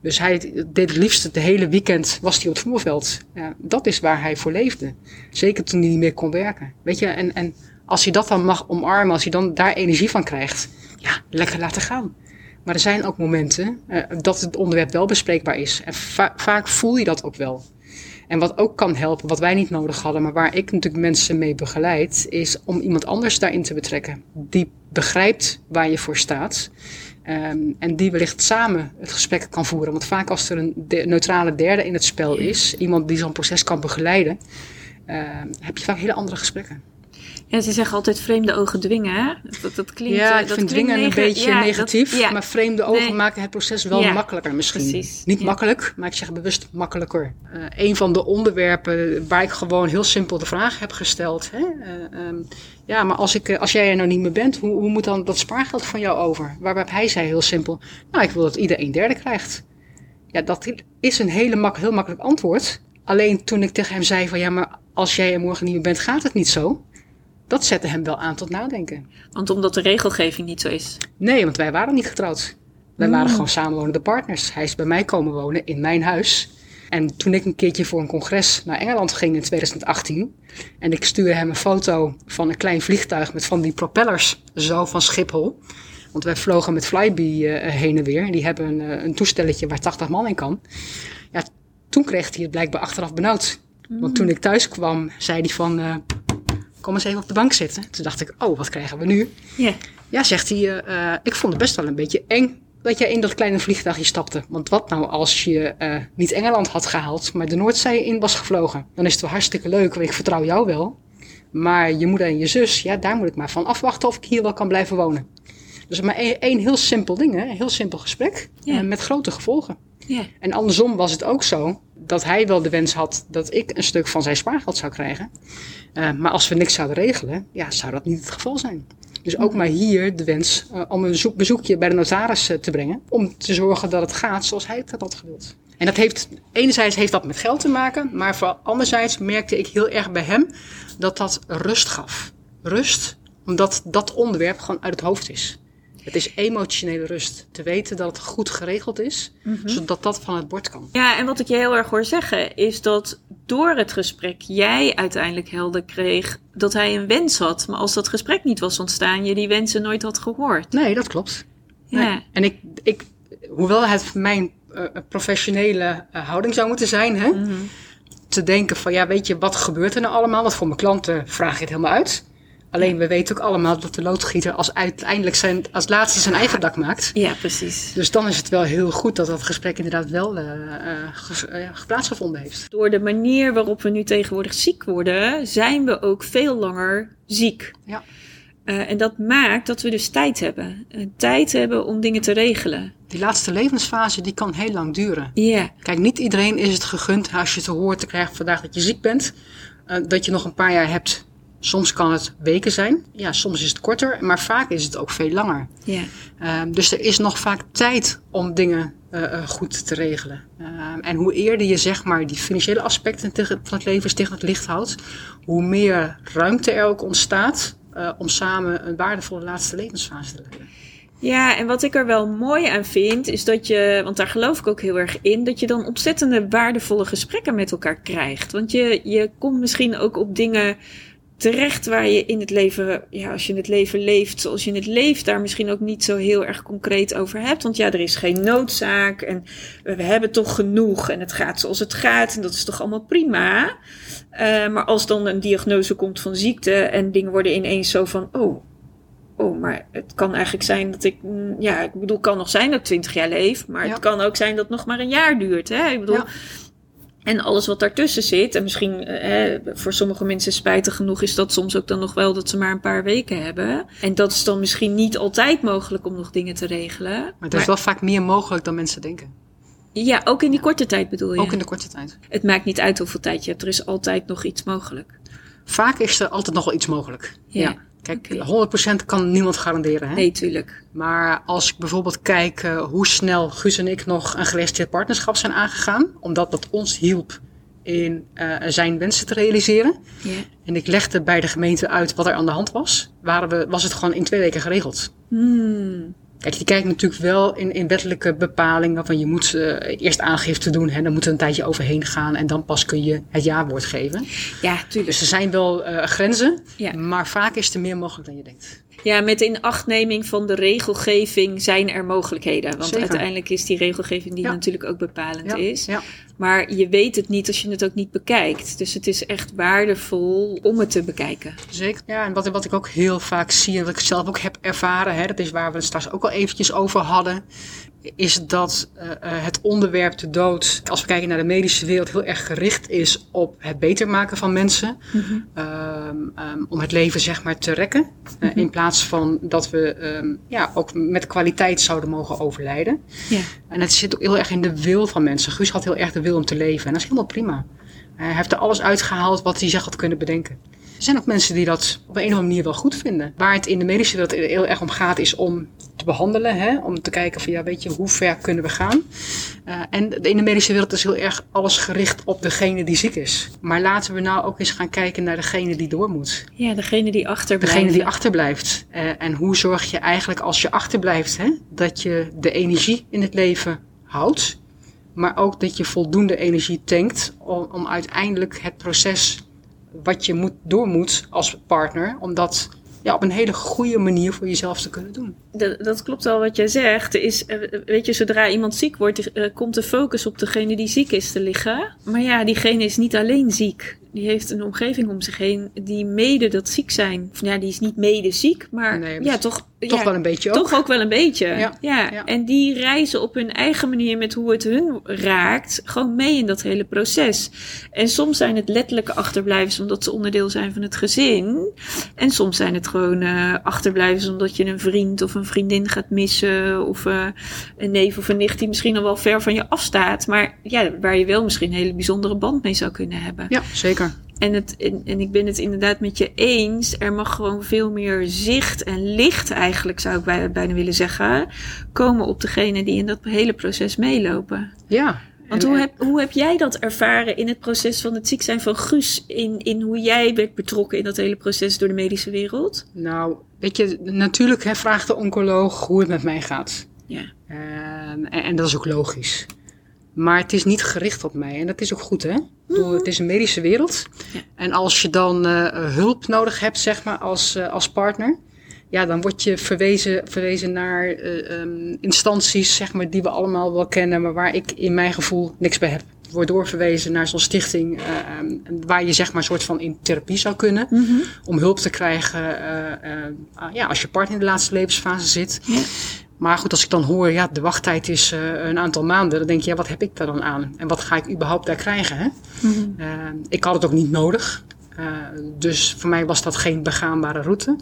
Dus hij deed het liefst het hele weekend was hij op het voetbalveld. Ja, dat is waar hij voor leefde. Zeker toen hij niet meer kon werken. Weet je, en, en als hij dat dan mag omarmen, als hij dan daar energie van krijgt, ja, lekker laten gaan. Maar er zijn ook momenten uh, dat het onderwerp wel bespreekbaar is. En va vaak voel je dat ook wel. En wat ook kan helpen, wat wij niet nodig hadden, maar waar ik natuurlijk mensen mee begeleid, is om iemand anders daarin te betrekken. Die begrijpt waar je voor staat. Um, en die wellicht samen het gesprek kan voeren. Want vaak als er een neutrale derde in het spel is, iemand die zo'n proces kan begeleiden, uh, heb je vaak hele andere gesprekken. Ja, ze zeggen altijd vreemde ogen dwingen. Hè? Dat, dat klinkt, ja, eh, ik dat vind dwingen een beetje ja, negatief. dat- ja. Maar vreemde ogen Nee. maken het proces wel Ja, makkelijker misschien. precies. Niet makkelijk, maar ik zeg bewust makkelijker. Eh een van de onderwerpen waar ik gewoon heel simpel de vraag heb gesteld. Hè? eh, ehm, ja, maar als, ik, als jij er nou niet meer bent, hoe, hoe moet dan dat spaargeld van jou over? Waarbij hij zei heel simpel, nou ik wil dat ieder een derde krijgt. Ja, dat is een hele mak heel makkelijk antwoord. Alleen toen ik tegen hem zei van ja, maar als jij er morgen niet meer bent, gaat het niet zo. Dat zette hem wel aan tot nadenken. Want omdat de regelgeving niet zo is. Nee, want wij waren niet getrouwd. Wij Mm. waren gewoon samenwonende partners. Hij is bij mij komen wonen in mijn huis. En toen ik een keertje voor een congres naar Engeland ging in 2018. En ik stuurde hem een foto van een klein vliegtuig met van die propellers zo van Schiphol. Want wij vlogen met Flybe eh, heen en weer. En die hebben een, eh, een toestelletje waar 80 man in kan. Ja, toen kreeg hij het blijkbaar achteraf benauwd. Want toen ik thuis kwam, zei hij van... eh, kom eens even op de bank zitten. Toen dacht ik, oh, wat krijgen we nu? Ja. Ja, zegt hij, eh, eh, ik vond het best wel een beetje eng dat jij in dat kleine vliegtuigje stapte. Want wat nou als je eh, niet Engeland had gehaald, maar de Noordzee in was gevlogen? Dan is het wel hartstikke leuk, want ik vertrouw jou wel. Maar je moeder en je zus, ja, daar moet ik maar van afwachten of ik hier wel kan blijven wonen. Dus maar één, één heel simpel ding, hè? een heel simpel gesprek, Ja. met grote gevolgen. Ja. En andersom was het ook zo dat hij wel de wens had dat ik een stuk van zijn spaargeld zou krijgen. Eh, maar als we niks zouden regelen, ja, zou dat niet het geval zijn. Dus ook maar hier de wens eh, om een zoek- bezoekje bij de notaris eh, te brengen. Om te zorgen dat het gaat zoals hij het had gewild. En dat heeft, enerzijds heeft dat met geld te maken. Maar voor anderzijds merkte ik heel erg bij hem dat dat rust gaf. Rust, omdat dat onderwerp gewoon uit het hoofd is. Het is emotionele rust. Te weten dat het goed geregeld is, zodat dat van het bord kan. Ja, en wat ik je heel erg hoor zeggen is dat door het gesprek jij uiteindelijk helder kreeg dat hij een wens had. Maar als dat gesprek niet was ontstaan, je die wensen nooit had gehoord. Nee, dat klopt. Nee. Ja. En ik, ik, hoewel het mijn eh, professionele eh, houding zou moeten zijn, hè, Mhm. te denken van ja, weet je, wat gebeurt er nou allemaal? Want voor mijn klanten vraag ik het helemaal uit. Alleen we weten ook allemaal dat de loodgieter als uiteindelijk zijn, als laatste zijn eigen dak maakt. Ja, precies. Dus dan is het wel heel goed dat dat gesprek inderdaad wel ges- eh, plaatsgevonden heeft. Door de manier waarop we nu tegenwoordig ziek worden, zijn we ook veel langer ziek. Ja. En dat maakt dat we dus tijd hebben. Tijd hebben om dingen te regelen. Die laatste levensfase die kan heel lang duren. Ja, Kijk, niet iedereen is het gegund als je te horen te krijgen vandaag dat je ziek bent, dat je nog een paar jaar hebt. Soms kan het weken zijn, ja, soms is het korter, maar vaak is het ook veel langer. ja. Eh, dus er is nog vaak tijd om dingen eh, eh, goed te regelen. Eh, en hoe eerder je zeg maar die financiële aspecten van het leven tegen het licht houdt, hoe meer ruimte er ook ontstaat eh, om samen een waardevolle laatste levensfase te leiden. Ja, en wat ik er wel mooi aan vind, is dat je, want daar geloof ik ook heel erg in, dat je dan ontzettende waardevolle gesprekken met elkaar krijgt. Want je, je komt misschien ook op dingen terecht waar je in het leven, ja, als je het leven leeft zoals je het leeft, daar misschien ook niet zo heel erg concreet over hebt. Want ja, er is geen noodzaak en we, hebben toch genoeg en het gaat zoals het gaat en dat is toch allemaal prima. Eh, maar als dan een diagnose komt van ziekte en dingen worden ineens zo van, oh, oh, maar het kan eigenlijk zijn dat ik, mm, ja, ik bedoel, het kan nog zijn dat ik 20 jaar leef, maar Ja. het kan ook zijn dat het nog maar een jaar duurt, hè? Ik bedoel, Ja. En alles wat daartussen zit, en misschien eh, voor sommige mensen spijtig genoeg is dat soms ook dan nog wel dat ze maar een paar weken hebben. En dat is dan misschien niet altijd mogelijk om nog dingen te regelen. Maar er is wel vaak meer mogelijk dan mensen denken. Ja, ook in die korte tijd bedoel je. Ook in de korte tijd. Het maakt niet uit hoeveel tijd je hebt, er is altijd nog iets mogelijk. Vaak is er altijd nog wel iets mogelijk. Ja. Kijk, Oké. 100% kan niemand garanderen. Hè? Nee, tuurlijk. Maar als ik bijvoorbeeld kijk eh, hoe snel Guus en ik nog een geregistreerd partnerschap zijn aangegaan. Omdat dat ons hielp in eh, zijn wensen te realiseren. Ja. En ik legde bij de gemeente uit wat er aan de hand was. Waren we, was het gewoon in twee weken geregeld. Hmm. Kijk, je kijkt natuurlijk wel in, in wettelijke bepalingen van je moet eh, eerst aangifte doen. Hè, dan moet er een tijdje overheen gaan en dan pas kun je het ja-woord geven. Ja, tuurlijk. Dus er zijn wel eh, grenzen, Ja. maar vaak is er meer mogelijk dan je denkt. Ja, met inachtneming van de regelgeving zijn er mogelijkheden. Want Zeker. uiteindelijk is die regelgeving die Ja. natuurlijk ook bepalend Ja, is. ja. Maar je weet het niet als je het ook niet bekijkt. Dus het is echt waardevol om het te bekijken. Zeker. Ja, en wat, wat ik ook heel vaak zie en wat ik zelf ook heb ervaren, hè, dat is waar we het straks ook al eventjes over hadden, is dat eh, eh, het onderwerp de dood, als we kijken naar de medische wereld, heel erg gericht is op het beter maken van mensen. Ehm, ehm, om het leven zeg maar te rekken. Eh, in plaats van dat we ehm, ja, ook met kwaliteit zouden mogen overlijden. Ja. En het zit ook heel erg in de wil van mensen. Guus had heel erg de wil om te leven. En dat is helemaal prima. Hij heeft er alles uitgehaald wat hij zich had kunnen bedenken. Er zijn ook mensen die dat op een of andere manier wel goed vinden. Waar het in de medische wereld heel erg om gaat, is om te behandelen. Hè? Om te kijken van, ja, weet je, hoe ver kunnen we gaan? Eh, en in de medische wereld is heel erg alles gericht op degene die ziek is. Maar laten we nou ook eens gaan kijken naar degene die door moet. Ja, degene die achterblijft. Degene die achterblijft. Eh, en hoe zorg je eigenlijk als je achterblijft, hè, dat je de energie in het leven houdt. Maar ook dat je voldoende energie tankt om, om uiteindelijk het proces wat je moet, door moet als partner, om dat ja, op een hele goede manier voor jezelf te kunnen doen. Dat, dat klopt al wat jij zegt. Is, eh, weet je, zodra iemand ziek wordt, eh, komt de focus op degene die ziek is te liggen. Maar ja, diegene is niet alleen ziek. Die heeft een omgeving om zich heen die mede dat ziek zijn. Of, ja, die is niet mede ziek, maar Nee, ja, toch, Toch ja, wel een beetje ook. toch ook wel een beetje. Ja, Ja. ja. En die reizen op hun eigen manier met hoe het hun raakt, gewoon mee in dat hele proces. En soms zijn het letterlijke achterblijvers omdat ze onderdeel zijn van het gezin. En soms zijn het gewoon eh, achterblijvers omdat je een vriend of een vriendin gaat missen. Of eh, een neef of een nicht die misschien al wel ver van je afstaat. Maar ja, waar je wel misschien een hele bijzondere band mee zou kunnen hebben. Ja, zeker. En, het, en, en ik ben het inderdaad met je eens. Er mag gewoon veel meer zicht en licht, eigenlijk zou ik bij- bijna willen zeggen, komen op degene die in dat hele proces meelopen. Ja. Want En- hoe heb, hoe heb jij dat ervaren in het proces van het ziek zijn van Guus? In, in hoe jij werd betrokken in dat hele proces door de medische wereld? Nou, weet je, natuurlijk hè, vraagt de oncoloog hoe het met mij gaat. Ja. Ehm, en, en dat is ook logisch. Maar het is niet gericht op mij. En dat is ook goed, hè? Het is een medische wereld. Ja. En als je dan eh, hulp nodig hebt, zeg maar, als, eh, als partner... Ja, dan word je verwezen, verwezen naar eh, ehm, instanties, zeg maar, die we allemaal wel kennen... maar waar ik in mijn gevoel niks bij heb. Je wordt doorverwezen naar zo'n stichting... eh, ehm, waar je, zeg maar, een soort van in therapie zou kunnen... om hulp te krijgen ah, ja, als je partner in de laatste levensfase zit... Ja. Maar goed, als ik dan hoor, ja, de wachttijd is eh, een aantal maanden, dan denk je, ja, wat heb ik daar dan aan? En wat ga ik überhaupt daar krijgen? Hè? Eh, ik had het ook niet nodig. Eh, dus voor mij was dat geen begaanbare route.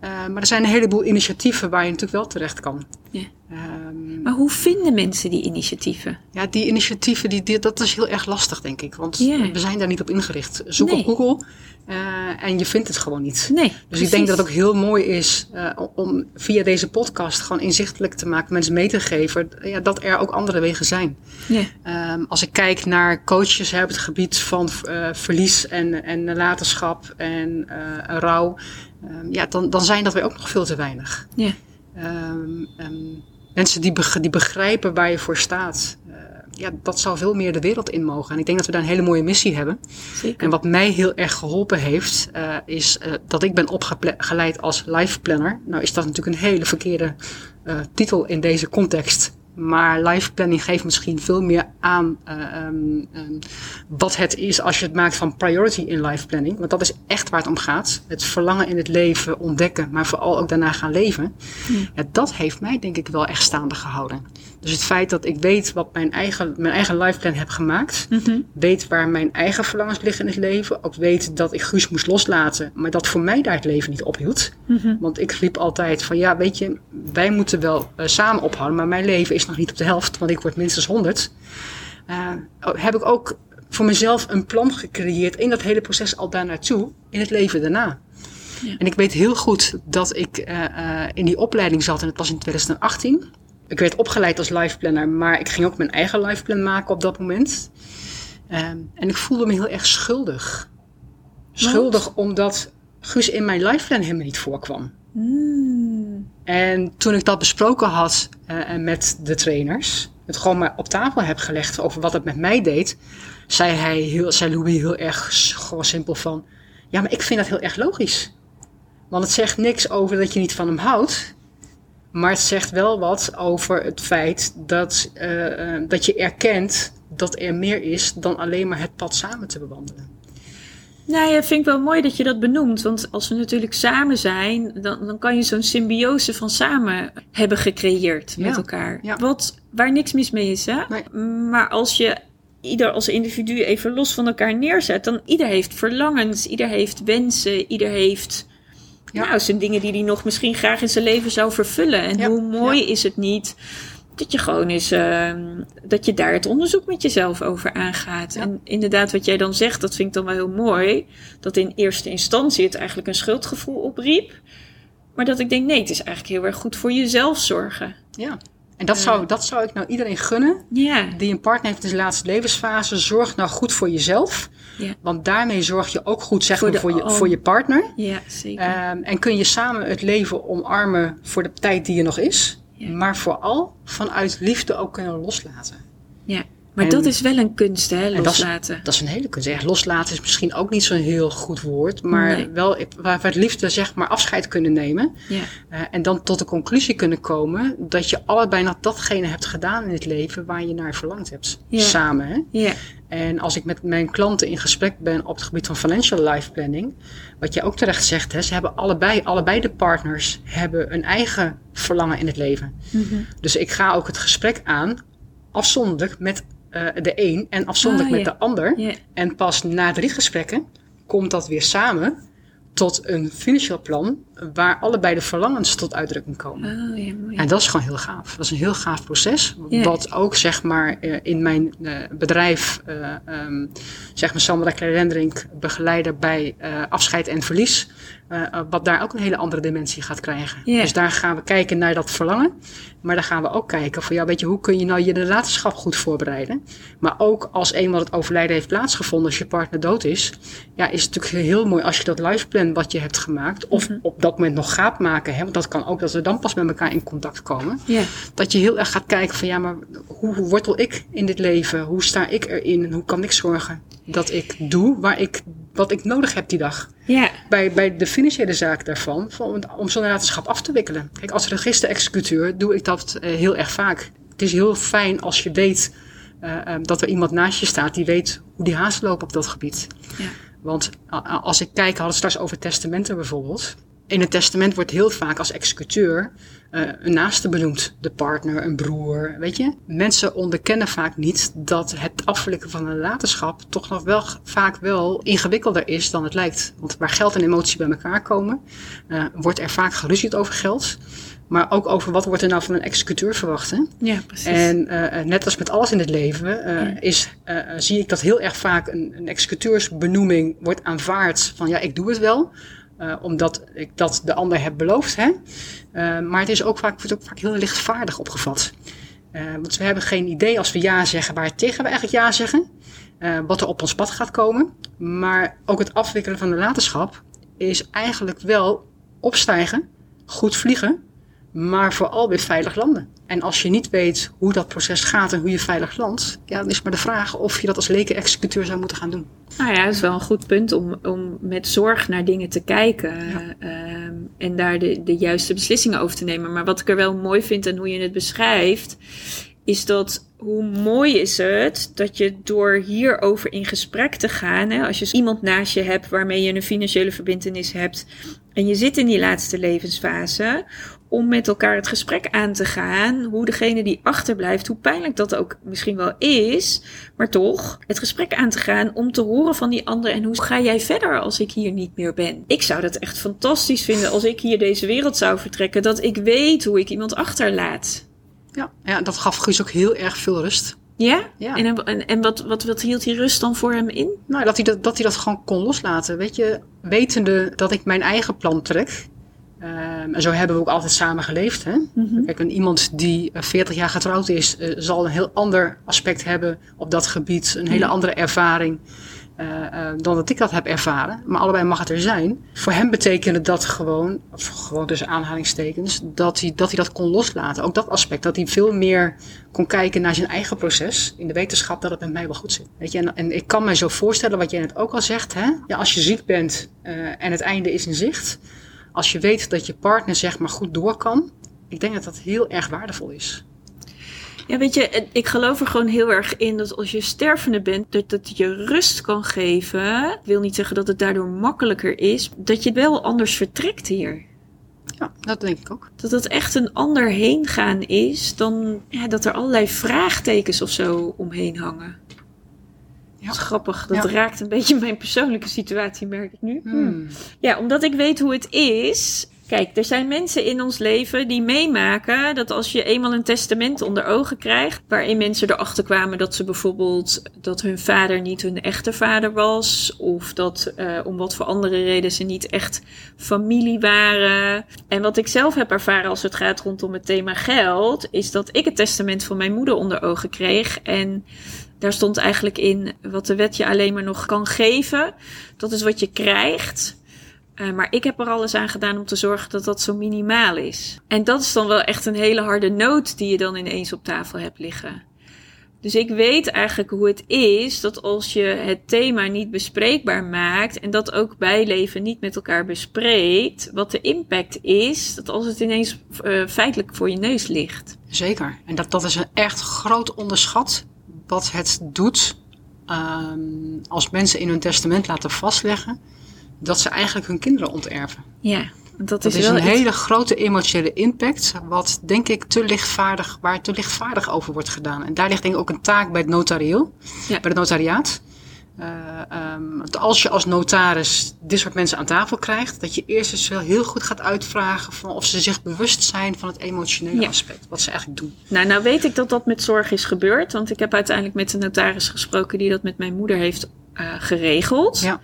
Eh, maar er zijn een heleboel initiatieven waar je natuurlijk wel terecht kan. Ja. Ehm, Maar hoe vinden mensen die initiatieven? ja, die initiatieven, die, die- dat is heel erg lastig, denk ik. Want Ja. we zijn daar niet op ingericht. Zoek Nee. op Google eh, en je vindt het gewoon niet. Nee. Dus ik denk dat het ook heel mooi is eh, om via deze podcast gewoon inzichtelijk te maken, mensen mee te geven ja, dat er ook andere wegen zijn. Ja. Ehm, als ik kijk naar coaches hè, op het gebied van verlies en, en nalatenschap en rouw, ehm, ja, dan, dan zijn dat weer ook nog veel te weinig. Ja. Ehm, mensen die, beg- die begrijpen waar je voor staat, eh, ja, dat zou veel meer de wereld in mogen. En ik denk dat we daar een hele mooie missie hebben. Zeker. En wat mij heel erg geholpen heeft, eh, is eh, dat ik ben opgeleid als life planner. Nou is dat natuurlijk een hele verkeerde titel in deze context. Maar life planning geeft misschien veel meer aan eh, ehm, ehm, wat het is als je het maakt van priority in life planning. Want dat is echt waar het om gaat. Het verlangen in het leven ontdekken, maar vooral ook daarna gaan leven. Ja, dat heeft mij denk ik wel echt staande gehouden. Dus het feit dat ik weet wat mijn eigen, mijn eigen life plan heb gemaakt. Mhm. Weet waar mijn eigen verlangens liggen in het leven. Ook weet dat ik Guus moest loslaten. Maar dat voor mij daar het leven niet ophield. Mhm. Want ik riep altijd van ja, weet je, wij moeten wel eh, samen ophouden. Maar mijn leven is nog niet op de helft. Want ik word minstens 100. Eh, heb ik ook voor mezelf een plan gecreëerd in dat hele proces al daar naartoe. In het leven daarna. Ja. En ik weet heel goed dat ik eh, eh, in die opleiding zat. En het was in 2018. Ik werd opgeleid als life planner. Maar ik ging ook mijn eigen life plan maken op dat moment. Ehm, en ik voelde me heel erg schuldig. Schuldig omdat Guus in mijn life plan helemaal niet voorkwam. Mm. En toen ik dat besproken had eh, met de trainers, het gewoon maar op tafel heb gelegd over wat het met mij deed, zei hij heel, zei Louis heel erg gewoon simpel van, ja, maar ik vind dat heel erg logisch. Want het zegt niks over dat je niet van hem houdt. Maar het zegt wel wat over het feit dat, uh, dat je erkent dat er meer is dan alleen maar het pad samen te bewandelen. Nou ja, vind ik wel mooi dat je dat benoemt. Want als we natuurlijk samen zijn, dan, dan kan je zo'n symbiose van samen hebben gecreëerd met elkaar. Ja. Wat, waar niks mis mee is, hè? Maar als je ieder als individu even los van elkaar neerzet, dan ieder heeft verlangens, ieder heeft wensen, ieder heeft. Ja. Nou, zijn dingen die hij nog misschien graag in zijn leven zou vervullen. En hoe mooi is het niet dat je gewoon eens, uh, dat je daar het onderzoek met jezelf over aangaat. En inderdaad, wat jij dan zegt, dat vind ik dan wel heel mooi. Dat in eerste instantie het eigenlijk een schuldgevoel opriep. Maar dat ik denk, nee, het is eigenlijk heel erg goed voor jezelf zorgen. Ja. En dat, zou, dat zou ik nou iedereen gunnen. Ja. Die een partner heeft in de laatste levensfase. Zorg nou goed voor jezelf. Ja. Want daarmee zorg je ook goed zeg voor, maar, voor, je, voor je partner. Ja, zeker. Um, en kun je samen het leven omarmen voor de tijd die er nog is. Maar vooral vanuit liefde ook kunnen loslaten. Ja, maar dat is wel een kunst, hè, loslaten. Dat is, dat is, een hele kunst. Echt, loslaten is misschien ook niet zo'n heel goed woord. Maar wel waar we het liefde zeg maar afscheid kunnen nemen. Ja. Uh, en dan tot de conclusie kunnen komen dat je allebei nog datgene hebt gedaan in het leven waar je naar verlangd hebt. Ja. Samen. Hè? Ja. En als ik met mijn klanten in gesprek ben op het gebied van financial life planning, wat je ook terecht zegt, hè, ze hebben allebei, allebei de partners hebben een eigen verlangen in het leven. Mm -hmm. Dus ik ga ook het gesprek aan, afzonderlijk met uh, de een en afzonderlijk ah, met de ander. En pas na drie gesprekken komt dat weer samen tot een financieel plan waar allebei de verlangens tot uitdrukking komen. Oh, ja, mooi. En dat is gewoon heel gaaf. Dat is een heel gaaf proces. Ja. Wat ook zeg maar uh, in mijn uh, bedrijf, uh, um, zeg maar Sandra Klerendrink, begeleider bij afscheid en verlies. wat daar ook een hele andere dimensie gaat krijgen. Dus daar gaan we kijken naar dat verlangen. Maar daar gaan we ook kijken van ja, weet je, hoe kun je nou je nalatenschap goed voorbereiden. Maar ook als eenmaal het overlijden heeft plaatsgevonden, als je partner dood is. Ja, is het natuurlijk heel mooi als je dat lifeplan wat je hebt gemaakt. Of Mhm. op dat moment nog gaat maken. Hè, want dat kan ook dat we dan pas met elkaar in contact komen. Ja. Dat je heel erg gaat kijken van ja, maar hoe, hoe wortel ik in dit leven? Hoe sta ik erin? En hoe kan ik zorgen dat ik doe waar ik, wat ik nodig heb die dag? Ja. Bij, bij de financiële zaak daarvan, van, om zo'n nalatenschap af te wikkelen. Kijk, als register-executeur doe ik dat uh, heel erg vaak. Het is heel fijn als je weet uh, uh, dat er iemand naast je staat die weet hoe die haast lopen op dat gebied. Ja. Want als ik kijk, hadden we straks over testamenten bijvoorbeeld. In het testament wordt heel vaak als executeur uh, een naaste benoemd. De partner, een broer, weet je. Mensen onderkennen vaak niet dat het afwikkelen van een nalatenschap toch nog wel vaak wel ingewikkelder is dan het lijkt. Want waar geld en emotie bij elkaar komen, uh, wordt er vaak geruzied over geld. Maar ook over wat wordt er nou van een executeur verwacht. Hè? Ja, precies. En uh, net als met alles in het leven ja. is, zie ik dat heel erg vaak een, een executeursbenoeming wordt aanvaard van ja, ik doe het wel. Uh, omdat ik dat de ander heb beloofd. Hè? Uh, maar het is ook vaak, wordt ook vaak heel lichtvaardig opgevat. Uh, want we hebben geen idee als we ja zeggen, waar tegen we eigenlijk ja zeggen. wat er op ons pad gaat komen. Maar ook het afwikkelen van de latenschap is eigenlijk wel opstijgen, goed vliegen, maar vooral weer veilig landen. En als je niet weet hoe dat proces gaat en hoe je veilig landt, ja, dan is maar de vraag of je dat als leken-executeur zou moeten gaan doen. Nou ja, dat is wel een goed punt om, om met zorg naar dingen te kijken Ja. ehm, en daar de, de juiste beslissingen over te nemen. Maar wat ik er wel mooi vind en hoe je het beschrijft, is dat hoe mooi is het dat je door hierover in gesprek te gaan, hè, als je iemand naast je hebt waarmee je een financiële verbintenis hebt en je zit in die laatste levensfase, om met elkaar het gesprek aan te gaan, hoe degene die achterblijft, hoe pijnlijk dat ook misschien wel is, maar toch het gesprek aan te gaan om te horen van die ander en hoe ga jij verder als ik hier niet meer ben. Ik zou dat echt fantastisch vinden als ik hier deze wereld zou vertrekken, dat ik weet hoe ik iemand achterlaat. Ja, ja dat gaf Guus ook heel erg veel rust. Ja? Ja. En, en, en wat, wat, wat hield die rust dan voor hem in? Nou, dat hij dat, dat hij dat gewoon kon loslaten. Weet je, wetende dat ik mijn eigen plan trek. Um, en zo hebben we ook altijd samen geleefd. Hè? Mhm. Kijk, een, iemand die uh, 40 jaar getrouwd is, uh, zal een heel ander aspect hebben op dat gebied. Een hele Ja. andere ervaring uh, uh, dan dat ik dat heb ervaren. Maar allebei mag het er zijn. Voor hem betekende dat gewoon, of gewoon tussen aanhalingstekens, dat hij, dat hij dat kon loslaten. Ook dat aspect, dat hij veel meer kon kijken naar zijn eigen proces. In de wetenschap dat het met mij wel goed zit. Weet je? En, en ik kan me zo voorstellen wat jij net ook al zegt. Hè? Ja, als je ziek bent en het einde is in zicht als je weet dat je partner zeg maar goed door kan, ik denk dat dat heel erg waardevol is. Ja, weet je, ik geloof er gewoon heel erg in dat als je stervende bent, dat het je rust kan geven. Ik wil niet zeggen dat het daardoor makkelijker is, dat je wel anders vertrekt hier. Ja, dat denk ik ook. Dat het echt een ander heen gaan is dan ja, dat er allerlei vraagtekens of zo omheen hangen. Ja. Dat is grappig. Dat raakt een beetje mijn persoonlijke situatie, merk ik nu. Hmm. Ja, omdat ik weet hoe het is, Kijk, er zijn mensen in ons leven die meemaken dat als je eenmaal een testament onder ogen krijgt, waarin mensen erachter kwamen dat ze bijvoorbeeld dat hun vader niet hun echte vader was, of dat uh, om wat voor andere reden ze niet echt familie waren. En wat ik zelf heb ervaren als het gaat rondom het thema geld, is dat ik het testament van mijn moeder onder ogen kreeg en daar stond eigenlijk in wat de wet je alleen maar nog kan geven. Dat is wat je krijgt. Uh, maar ik heb er alles aan gedaan om te zorgen dat dat zo minimaal is. En dat is dan wel echt een hele harde noot die je dan ineens op tafel hebt liggen. Dus ik weet eigenlijk hoe het is dat als je het thema niet bespreekbaar maakt en dat ook bijleven niet met elkaar bespreekt, wat de impact is, dat als het ineens uh, feitelijk voor je neus ligt. Zeker. En dat, dat is een echt groot onderschat wat het doet um, als mensen in hun testament laten vastleggen dat ze eigenlijk hun kinderen onterven. Ja, dat is, dat is een hele grote emotionele impact, wat denk ik te lichtvaardig, waar te lichtvaardig over wordt gedaan. En daar ligt denk ik ook een taak bij het notarieel, ja. bij het notariaat. Uh, um, als je als notaris dit soort mensen aan tafel krijgt, dat je eerst eens wel heel goed gaat uitvragen van of ze zich bewust zijn van het emotionele ja. aspect, wat ze eigenlijk doen. Nou, nou weet ik dat dat met zorg is gebeurd, want ik heb uiteindelijk met de notaris gesproken die dat met mijn moeder heeft uh, geregeld. Ja.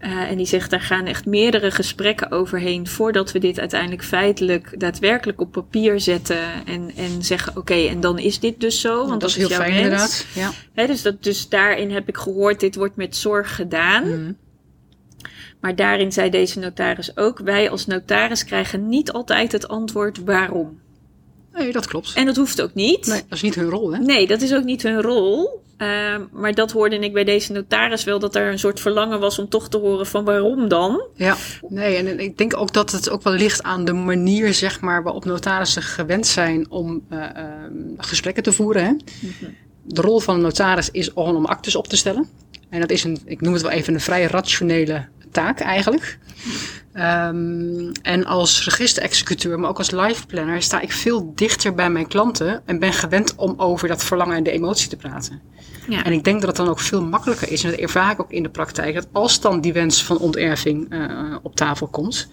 Uh, en die zegt, daar gaan echt meerdere gesprekken overheen voordat we dit uiteindelijk feitelijk daadwerkelijk op papier zetten en, en zeggen, oké, okay, en dan is dit dus zo. Want dat, dat is heel jouw fijn inderdaad. Ja. He, dus, dat, dus daarin heb ik gehoord, dit wordt met zorg gedaan. Mm. Maar daarin zei deze notaris ook, wij als notaris krijgen niet altijd het antwoord waarom. Nee, dat klopt. En dat hoeft ook niet. Nee, dat is niet hun rol, hè? Nee, dat is ook niet hun rol. Uh, maar dat hoorde ik bij deze notaris wel, dat er een soort verlangen was om toch te horen van waarom dan. Ja, nee, en ik denk ook dat het ook wel ligt aan de manier, zeg maar, waarop notarissen gewend zijn om uh, uh, gesprekken te voeren. Hè? Mm -hmm. De rol van een notaris is gewoon om actes op te stellen. En dat is een, ik noem het wel even een vrij rationele taak eigenlijk. Um, en als registerexecuteur, maar ook als life planner, sta ik veel dichter bij mijn klanten en ben gewend om over dat verlangen en de emotie te praten. Ja. En ik denk dat het dan ook veel makkelijker is, en dat ervaar ik ook in de praktijk, dat als dan die wens van onterving uh, op tafel komt,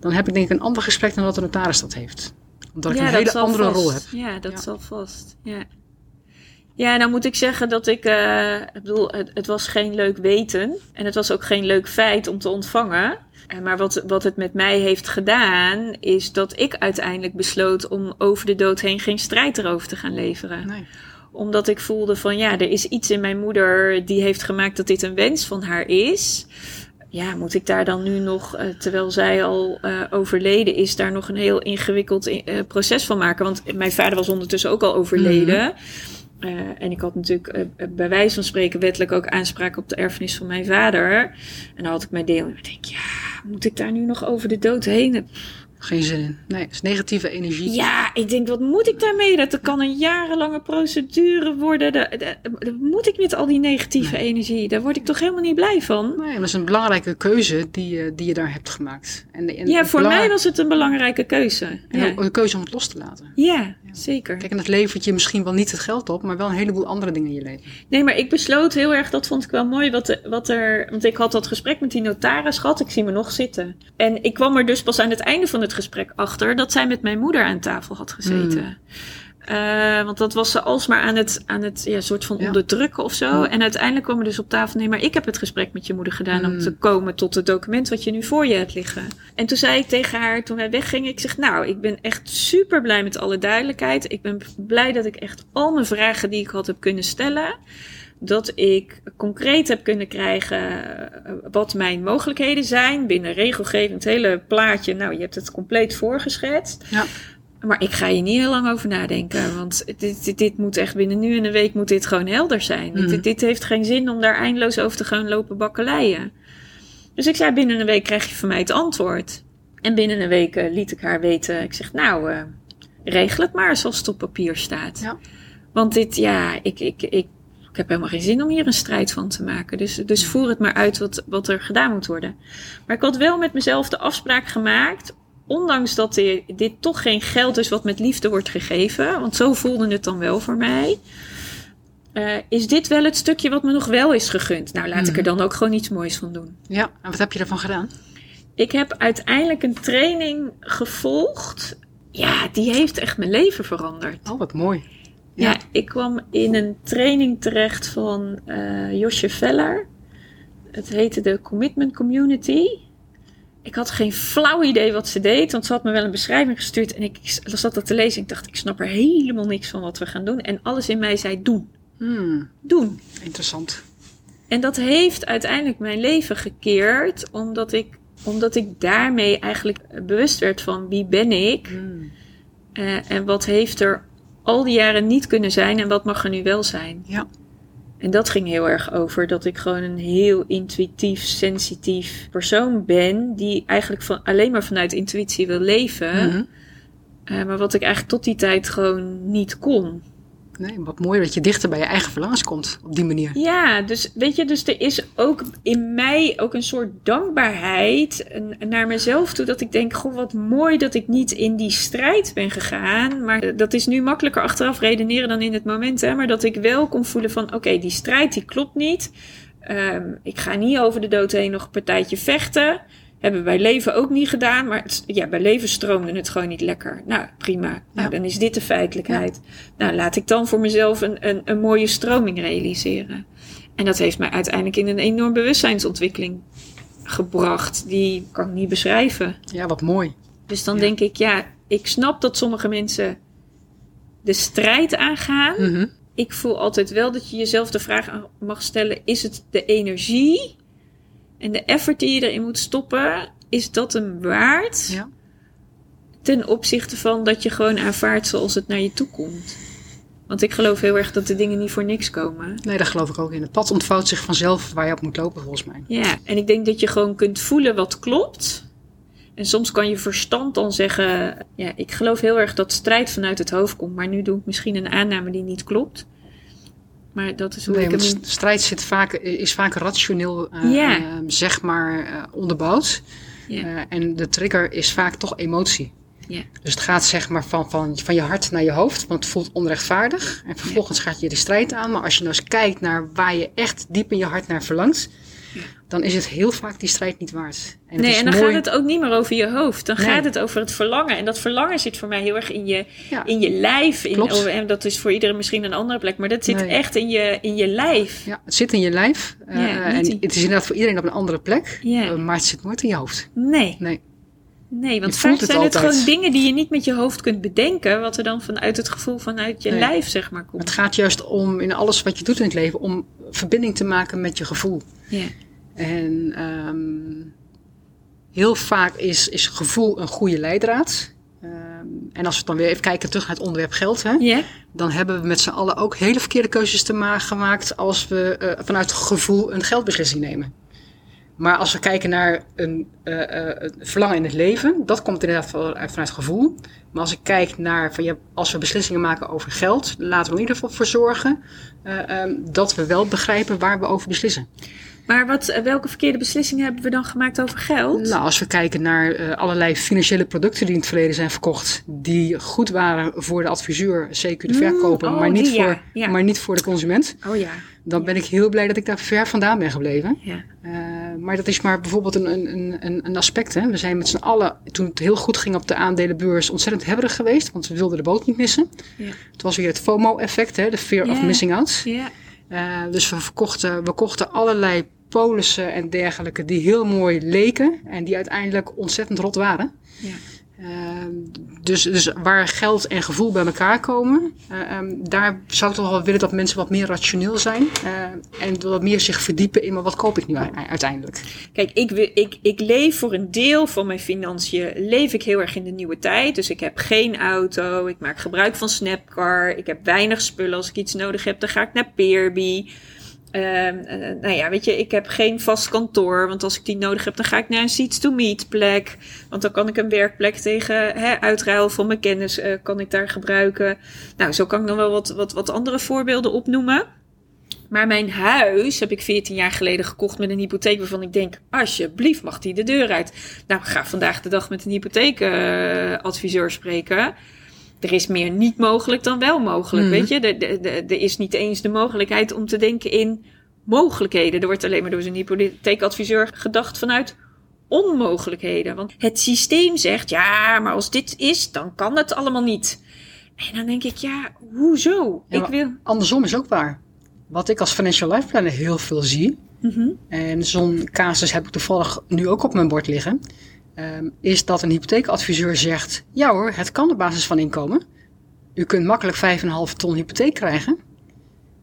dan heb ik denk ik een ander gesprek dan dat de notaris dat heeft. Omdat ik een hele andere vast. rol heb. Ja, dat ja. zal vast. Ja. Ja, nou moet ik zeggen dat ik, uh, ik bedoel, het, het, was geen leuk weten en het was ook geen leuk feit om te ontvangen. Maar wat, wat het met mij heeft gedaan, is dat ik uiteindelijk besloot om over de dood heen geen strijd erover te gaan leveren. Nee. Omdat ik voelde van ja, er is iets in mijn moeder die heeft gemaakt dat dit een wens van haar is. Ja, moet ik daar dan nu nog, uh, terwijl zij al uh, overleden is, daar nog een heel ingewikkeld uh, proces van maken? Want mijn vader was ondertussen ook al overleden. Mm -hmm. Uh, en ik had natuurlijk uh, bij wijze van spreken wettelijk ook aanspraak op de erfenis van mijn vader. En dan had ik mijn deel. En ik denk, ja, moet ik daar nu nog over de dood heen? Geen zin in. Nee, het is negatieve energie. Ja, ik denk, wat moet ik daarmee? Dat kan een jarenlange procedure worden. Dat, moet ik met al die negatieve nee. energie? Daar word ik toch helemaal niet blij van? Nee, dat is een belangrijke keuze die, die je daar hebt gemaakt. En, en ja, voor mij was het een belangrijke keuze. En ja. een keuze om het los te laten. Ja, zeker. Kijk, en het levert je misschien wel niet het geld op, maar wel een heleboel andere dingen in je leven. Nee, maar ik besloot heel erg, dat vond ik wel mooi, wat, wat er... Want ik had dat gesprek met die notaris gehad, ik zie me nog zitten. En ik kwam er dus pas aan het einde van het gesprek achter dat zij met mijn moeder aan tafel had gezeten. Mm. Uh, want dat was ze alsmaar aan het, aan het ja, soort van ja. onderdrukken of zo. En uiteindelijk kwam er dus op tafel, nee, maar ik heb het gesprek met je moeder gedaan mm. om te komen tot het document wat je nu voor je hebt liggen. En toen zei ik tegen haar, toen wij weggingen, ik zeg, nou, ik ben echt super blij met alle duidelijkheid. Ik ben blij dat ik echt al mijn vragen die ik had heb kunnen stellen dat ik concreet heb kunnen krijgen wat mijn mogelijkheden zijn binnen regelgeving, het hele plaatje. Nou, je hebt het compleet voorgeschetst. Ja. Maar ik ga hier niet heel lang over nadenken, want dit, dit, dit moet echt binnen nu en een week moet dit gewoon helder zijn. Mm. Dit, dit, heeft geen zin om daar eindeloos over te gaan lopen bakkeleien. Dus ik zei binnen een week krijg je van mij het antwoord. En binnen een week eh, liet ik haar weten. Ik zeg, nou, eh, regel het maar zoals het op papier staat. Ja. Want dit, ja, ik, ik, ik, ik heb helemaal geen zin om hier een strijd van te maken. Dus, dus voer het maar uit wat, wat er gedaan moet worden. Maar ik had wel met mezelf de afspraak gemaakt. Ondanks dat dit, toch geen geld is wat met liefde wordt gegeven. Want zo voelde het dan wel voor mij. eh, is dit wel het stukje wat me nog wel is gegund? Nou, laat ik er dan ook gewoon iets moois van doen. Ja, en wat heb je ervan gedaan? Ik heb uiteindelijk een training gevolgd. Ja, die heeft echt mijn leven veranderd. Oh, wat mooi. Ja, Ja. ik kwam in een training terecht van eh, Josje Veller. Het heette de Commitment Community. Ik had geen flauw idee wat ze deed, want ze had me wel een beschrijving gestuurd. En ik zat dat te lezen en ik dacht, ik snap er helemaal niks van wat we gaan doen. En alles in mij zei, doen, Hmm, doen. interessant. En dat heeft uiteindelijk mijn leven gekeerd, omdat ik, omdat ik daarmee eigenlijk bewust werd van wie ben ik Hmm, eh, en wat heeft er al die jaren niet kunnen zijn en wat mag er nu wel zijn. Ja. En dat ging heel erg over dat ik gewoon een heel intuïtief, sensitief persoon ben, die eigenlijk van, alleen maar vanuit intuïtie wil leven, Mhm. eh, maar wat ik eigenlijk tot die tijd gewoon niet kon. Nee, wat mooi dat je dichter bij je eigen verlangens komt op die manier. Ja, dus weet je, dus er is ook in mij ook een soort dankbaarheid naar mezelf toe. Dat ik denk, goh, wat mooi dat ik niet in die strijd ben gegaan. Maar eh, dat is nu makkelijker achteraf redeneren dan in het moment. Hè? Maar dat ik wel kon voelen van, oké, die strijd die klopt niet. Ehm, ik ga niet over de dood heen nog een partijtje vechten. Hebben wij leven ook niet gedaan. Maar het- ja, bij leven stroomde het gewoon niet lekker. Nou, prima. Nou, Ja. dan is dit de feitelijkheid. Nou, laat ik dan voor mezelf een, een, een mooie stroming realiseren. En dat heeft mij uiteindelijk in een enorm bewustzijnsontwikkeling gebracht. Die kan ik niet beschrijven. Ja, wat mooi. Dus dan Ja. denk ik, ja, ik snap dat sommige mensen de strijd aangaan. Mhm. Ik voel altijd wel dat je jezelf de vraag mag stellen: is het de energie en de effort die je erin moet stoppen? Is dat een waard? Ja. Ten opzichte van dat je gewoon aanvaardt zoals het naar je toe komt. Want ik geloof heel erg dat de dingen niet voor niks komen. Nee, daar geloof ik ook in. Het pad ontvouwt zich vanzelf waar je op moet lopen, volgens mij. Ja, en ik denk dat je gewoon kunt voelen wat klopt. En soms kan je verstand dan zeggen: Ja, ik geloof heel erg dat strijd vanuit het hoofd komt. Maar nu doe ik misschien een aanname die niet klopt. Maar dat is hoe Nee, want strijd zit vaak, is vaak rationeel, eh, zeg maar, eh, onderbouwd. En de trigger is vaak toch emotie. Dus het gaat zeg maar van, van, van je hart naar je hoofd, want het voelt onrechtvaardig. En vervolgens gaat je de strijd aan. Maar als je nou eens kijkt naar waar je echt diep in je hart naar verlangt. Dan is het heel vaak die strijd niet waard. En Nee, en dan mooi- gaat het ook niet meer over je hoofd. Dan Nee. gaat het over het verlangen. En dat verlangen zit voor mij heel erg in je, Ja. in je lijf. In, Klopt. en dat is voor iedereen misschien een andere plek. Maar dat zit Nee. echt in je, in je lijf. Ja, het zit in je lijf. eh, Ja, en niet in- het is inderdaad voor iedereen op een andere plek. Ja. eh, maar het zit nooit in je hoofd. Nee, Nee. nee want vaak zijn het gewoon dingen die je niet met je hoofd kunt bedenken. Wat er dan vanuit het gevoel vanuit je Nee. lijf, zeg maar, komt. Het gaat juist om, in alles wat je doet in het leven, om verbinding te maken met je gevoel. Ja. En ehm, heel vaak is, is gevoel een goede leidraad. Ehm, en als we dan weer even kijken terug naar het onderwerp geld, hè, dan hebben we met z'n allen ook hele verkeerde keuzes te ma- gemaakt als we eh, vanuit gevoel een geldbeslissing nemen. Maar als we kijken naar een, eh, eh, verlangen in het leven, dat komt inderdaad wel uit- vanuit gevoel. Maar als ik kijk naar, van, ja, als we beslissingen maken over geld, laten we er in ieder geval voor zorgen eh, ehm, dat we wel begrijpen waar we over beslissen. Maar wat, eh, welke verkeerde beslissingen hebben we dan gemaakt over geld? Nou, als we kijken naar eh, allerlei financiële producten die in het verleden zijn verkocht, die goed waren voor de adviseur, CQ de verkoper, oh, maar, niet die, voor, ja. maar niet voor de consument, Oh ja. dan ben ik heel blij dat ik daar ver vandaan ben gebleven. ja. Eh, maar dat is maar bijvoorbeeld een, een, een, een aspect. Hè. We zijn met z'n allen, toen het heel goed ging op de aandelenbeurs, ontzettend hebberig geweest, want we wilden de boot niet missen. Ja. Het was weer het FOMO-effect, de fear of missing out. Ja. Dus we, verkochten, we kochten allerlei polissen en dergelijke die heel mooi leken en die uiteindelijk ontzettend rot waren. Ja. Eh, dus, dus waar geld en gevoel bij elkaar komen, eh, ehm, daar zou ik toch wel willen dat mensen wat meer rationeel zijn eh, en wat meer zich verdiepen in maar wat koop ik nu uiteindelijk. Kijk, ik, wil- ik, ik leef voor een deel van mijn financiën, leef ik heel erg in de nieuwe tijd. Dus ik heb geen auto, ik maak gebruik van Snapcar, ik heb weinig spullen. Als ik iets nodig heb, dan ga ik naar Peerby. Eh, nou ja, weet je, ik heb geen vast kantoor. Want als ik die nodig heb, dan ga ik naar een seats to meet plek. Want dan kan ik een werkplek tegen hè, uitruil van mijn kennis uh, kan ik daar gebruiken. Nou, zo kan ik dan wel wat, wat, wat andere voorbeelden opnoemen. Maar mijn huis heb ik 14 jaar geleden gekocht met een hypotheek waarvan ik denk, alsjeblieft mag die de deur uit. Nou, ga vandaag de dag met een hypotheekadviseur spreken er is meer niet mogelijk dan wel mogelijk. Mhm. Weet je, er is niet eens de mogelijkheid om te denken in mogelijkheden. Er wordt alleen maar door zijn hypotheekadviseur gedacht vanuit onmogelijkheden. Want het systeem zegt, ja, maar als dit is, dan kan het allemaal niet. En dan denk ik, ja, hoezo? ik wil... Andersom is ook waar. Wat ik als financial life planner heel veel zie, mhm. en zo'n casus heb ik toevallig nu ook op mijn bord liggen, um, is dat een hypotheekadviseur zegt: Ja hoor, het kan op basis van inkomen. U kunt makkelijk 5,5 ton hypotheek krijgen.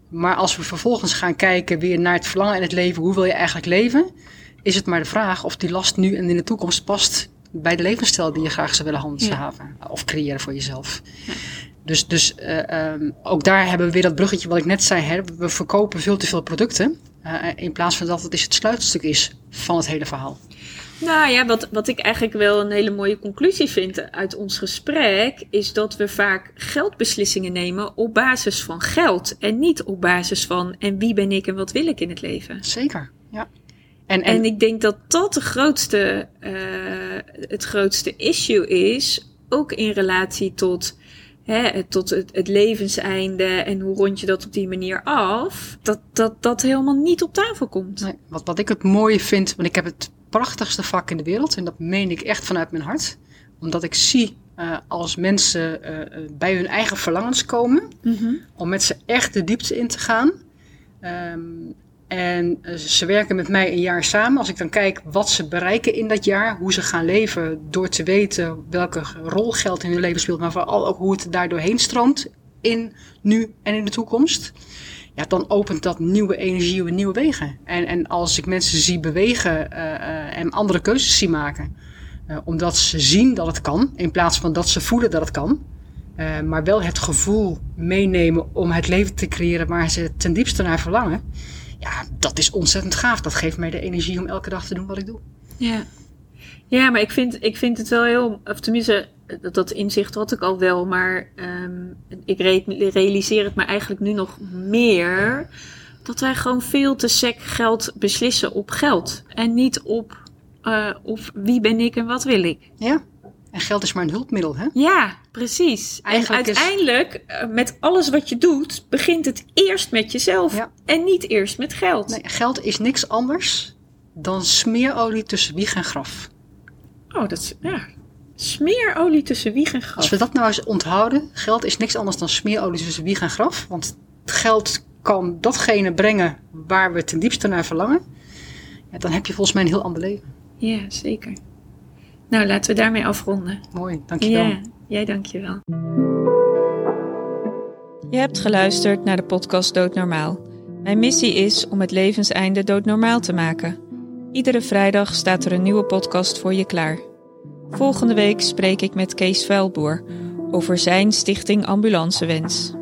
Maar als we vervolgens gaan kijken weer naar het verlangen in het leven, hoe wil je eigenlijk leven? Is het maar de vraag of die last nu en in de toekomst past bij de levensstijl die je graag zou willen handhaven ja. of creëren voor jezelf. Ja. Dus, dus uh, um, ook daar hebben we weer dat bruggetje wat ik net zei. Hè? We verkopen veel te veel producten. Uh, in plaats van dat het is het sluitstuk is van het hele verhaal. Nou ja, wat, wat ik eigenlijk wel een hele mooie conclusie vind uit ons gesprek, is dat we vaak geldbeslissingen nemen op basis van geld en niet op basis van en wie ben ik en wat wil ik in het leven. Zeker, ja. En, en, en ik denk dat dat de grootste, uh, het grootste issue is, ook in relatie tot hè, tot het, het, levenseinde en hoe rond je dat op die manier af, dat dat, dat helemaal niet op tafel komt. Nee, wat, wat ik het mooie vind, want ik heb het prachtigste vak in de wereld en dat meen ik echt vanuit mijn hart, omdat ik zie uh, als mensen uh, bij hun eigen verlangens komen, mm -hmm. om met ze echt de diepte in te gaan. Um, en eh, ze werken met mij een jaar samen. Als ik dan kijk wat ze bereiken in dat jaar, hoe ze gaan leven door te weten welke rol geld in hun leven speelt, maar vooral ook hoe het daar doorheen stroomt in nu en in de toekomst. Ja, dan opent dat nieuwe energie en nieuwe wegen. En, en als ik mensen zie bewegen uh, en andere keuzes zie maken, uh, omdat ze zien dat het kan, in plaats van dat ze voelen dat het kan, maar wel het gevoel meenemen om het leven te creëren waar ze ten diepste naar verlangen ja, dat is ontzettend gaaf. Dat geeft mij de energie om elke dag te doen wat ik doe. Ja, ja maar ik vind, ik vind het wel heel, of tenminste, dat, dat inzicht had ik al wel, maar um, ik realiseer het me eigenlijk nu nog meer. Dat wij gewoon veel te sec geld beslissen op geld. En niet op, uh, op wie ben ik en wat wil ik. Ja. En geld is maar een hulpmiddel, hè? Ja, precies. Eigenlijk en uiteindelijk, eh, met alles wat je doet, begint het eerst met jezelf. En niet eerst met geld. Nee, geld is niks anders dan smeerolie tussen wieg en graf. Oh, dat is, ja. Smeerolie tussen wieg en graf. Als we dat nou eens onthouden, geld is niks anders dan smeerolie tussen wieg en graf. Want geld kan datgene brengen waar we ten diepste naar verlangen. Ja, dan heb je volgens mij een heel ander leven. Ja, zeker. Nou, laten we daarmee afronden. Mooi, dankjewel. Ja, jij dankjewel. Je hebt geluisterd naar de podcast Doodnormaal. Mijn missie is om het levenseinde doodnormaal te maken. Iedere vrijdag staat er een nieuwe podcast voor je klaar. Volgende week spreek ik met Kees Vuilboer over zijn stichting Ambulancewens.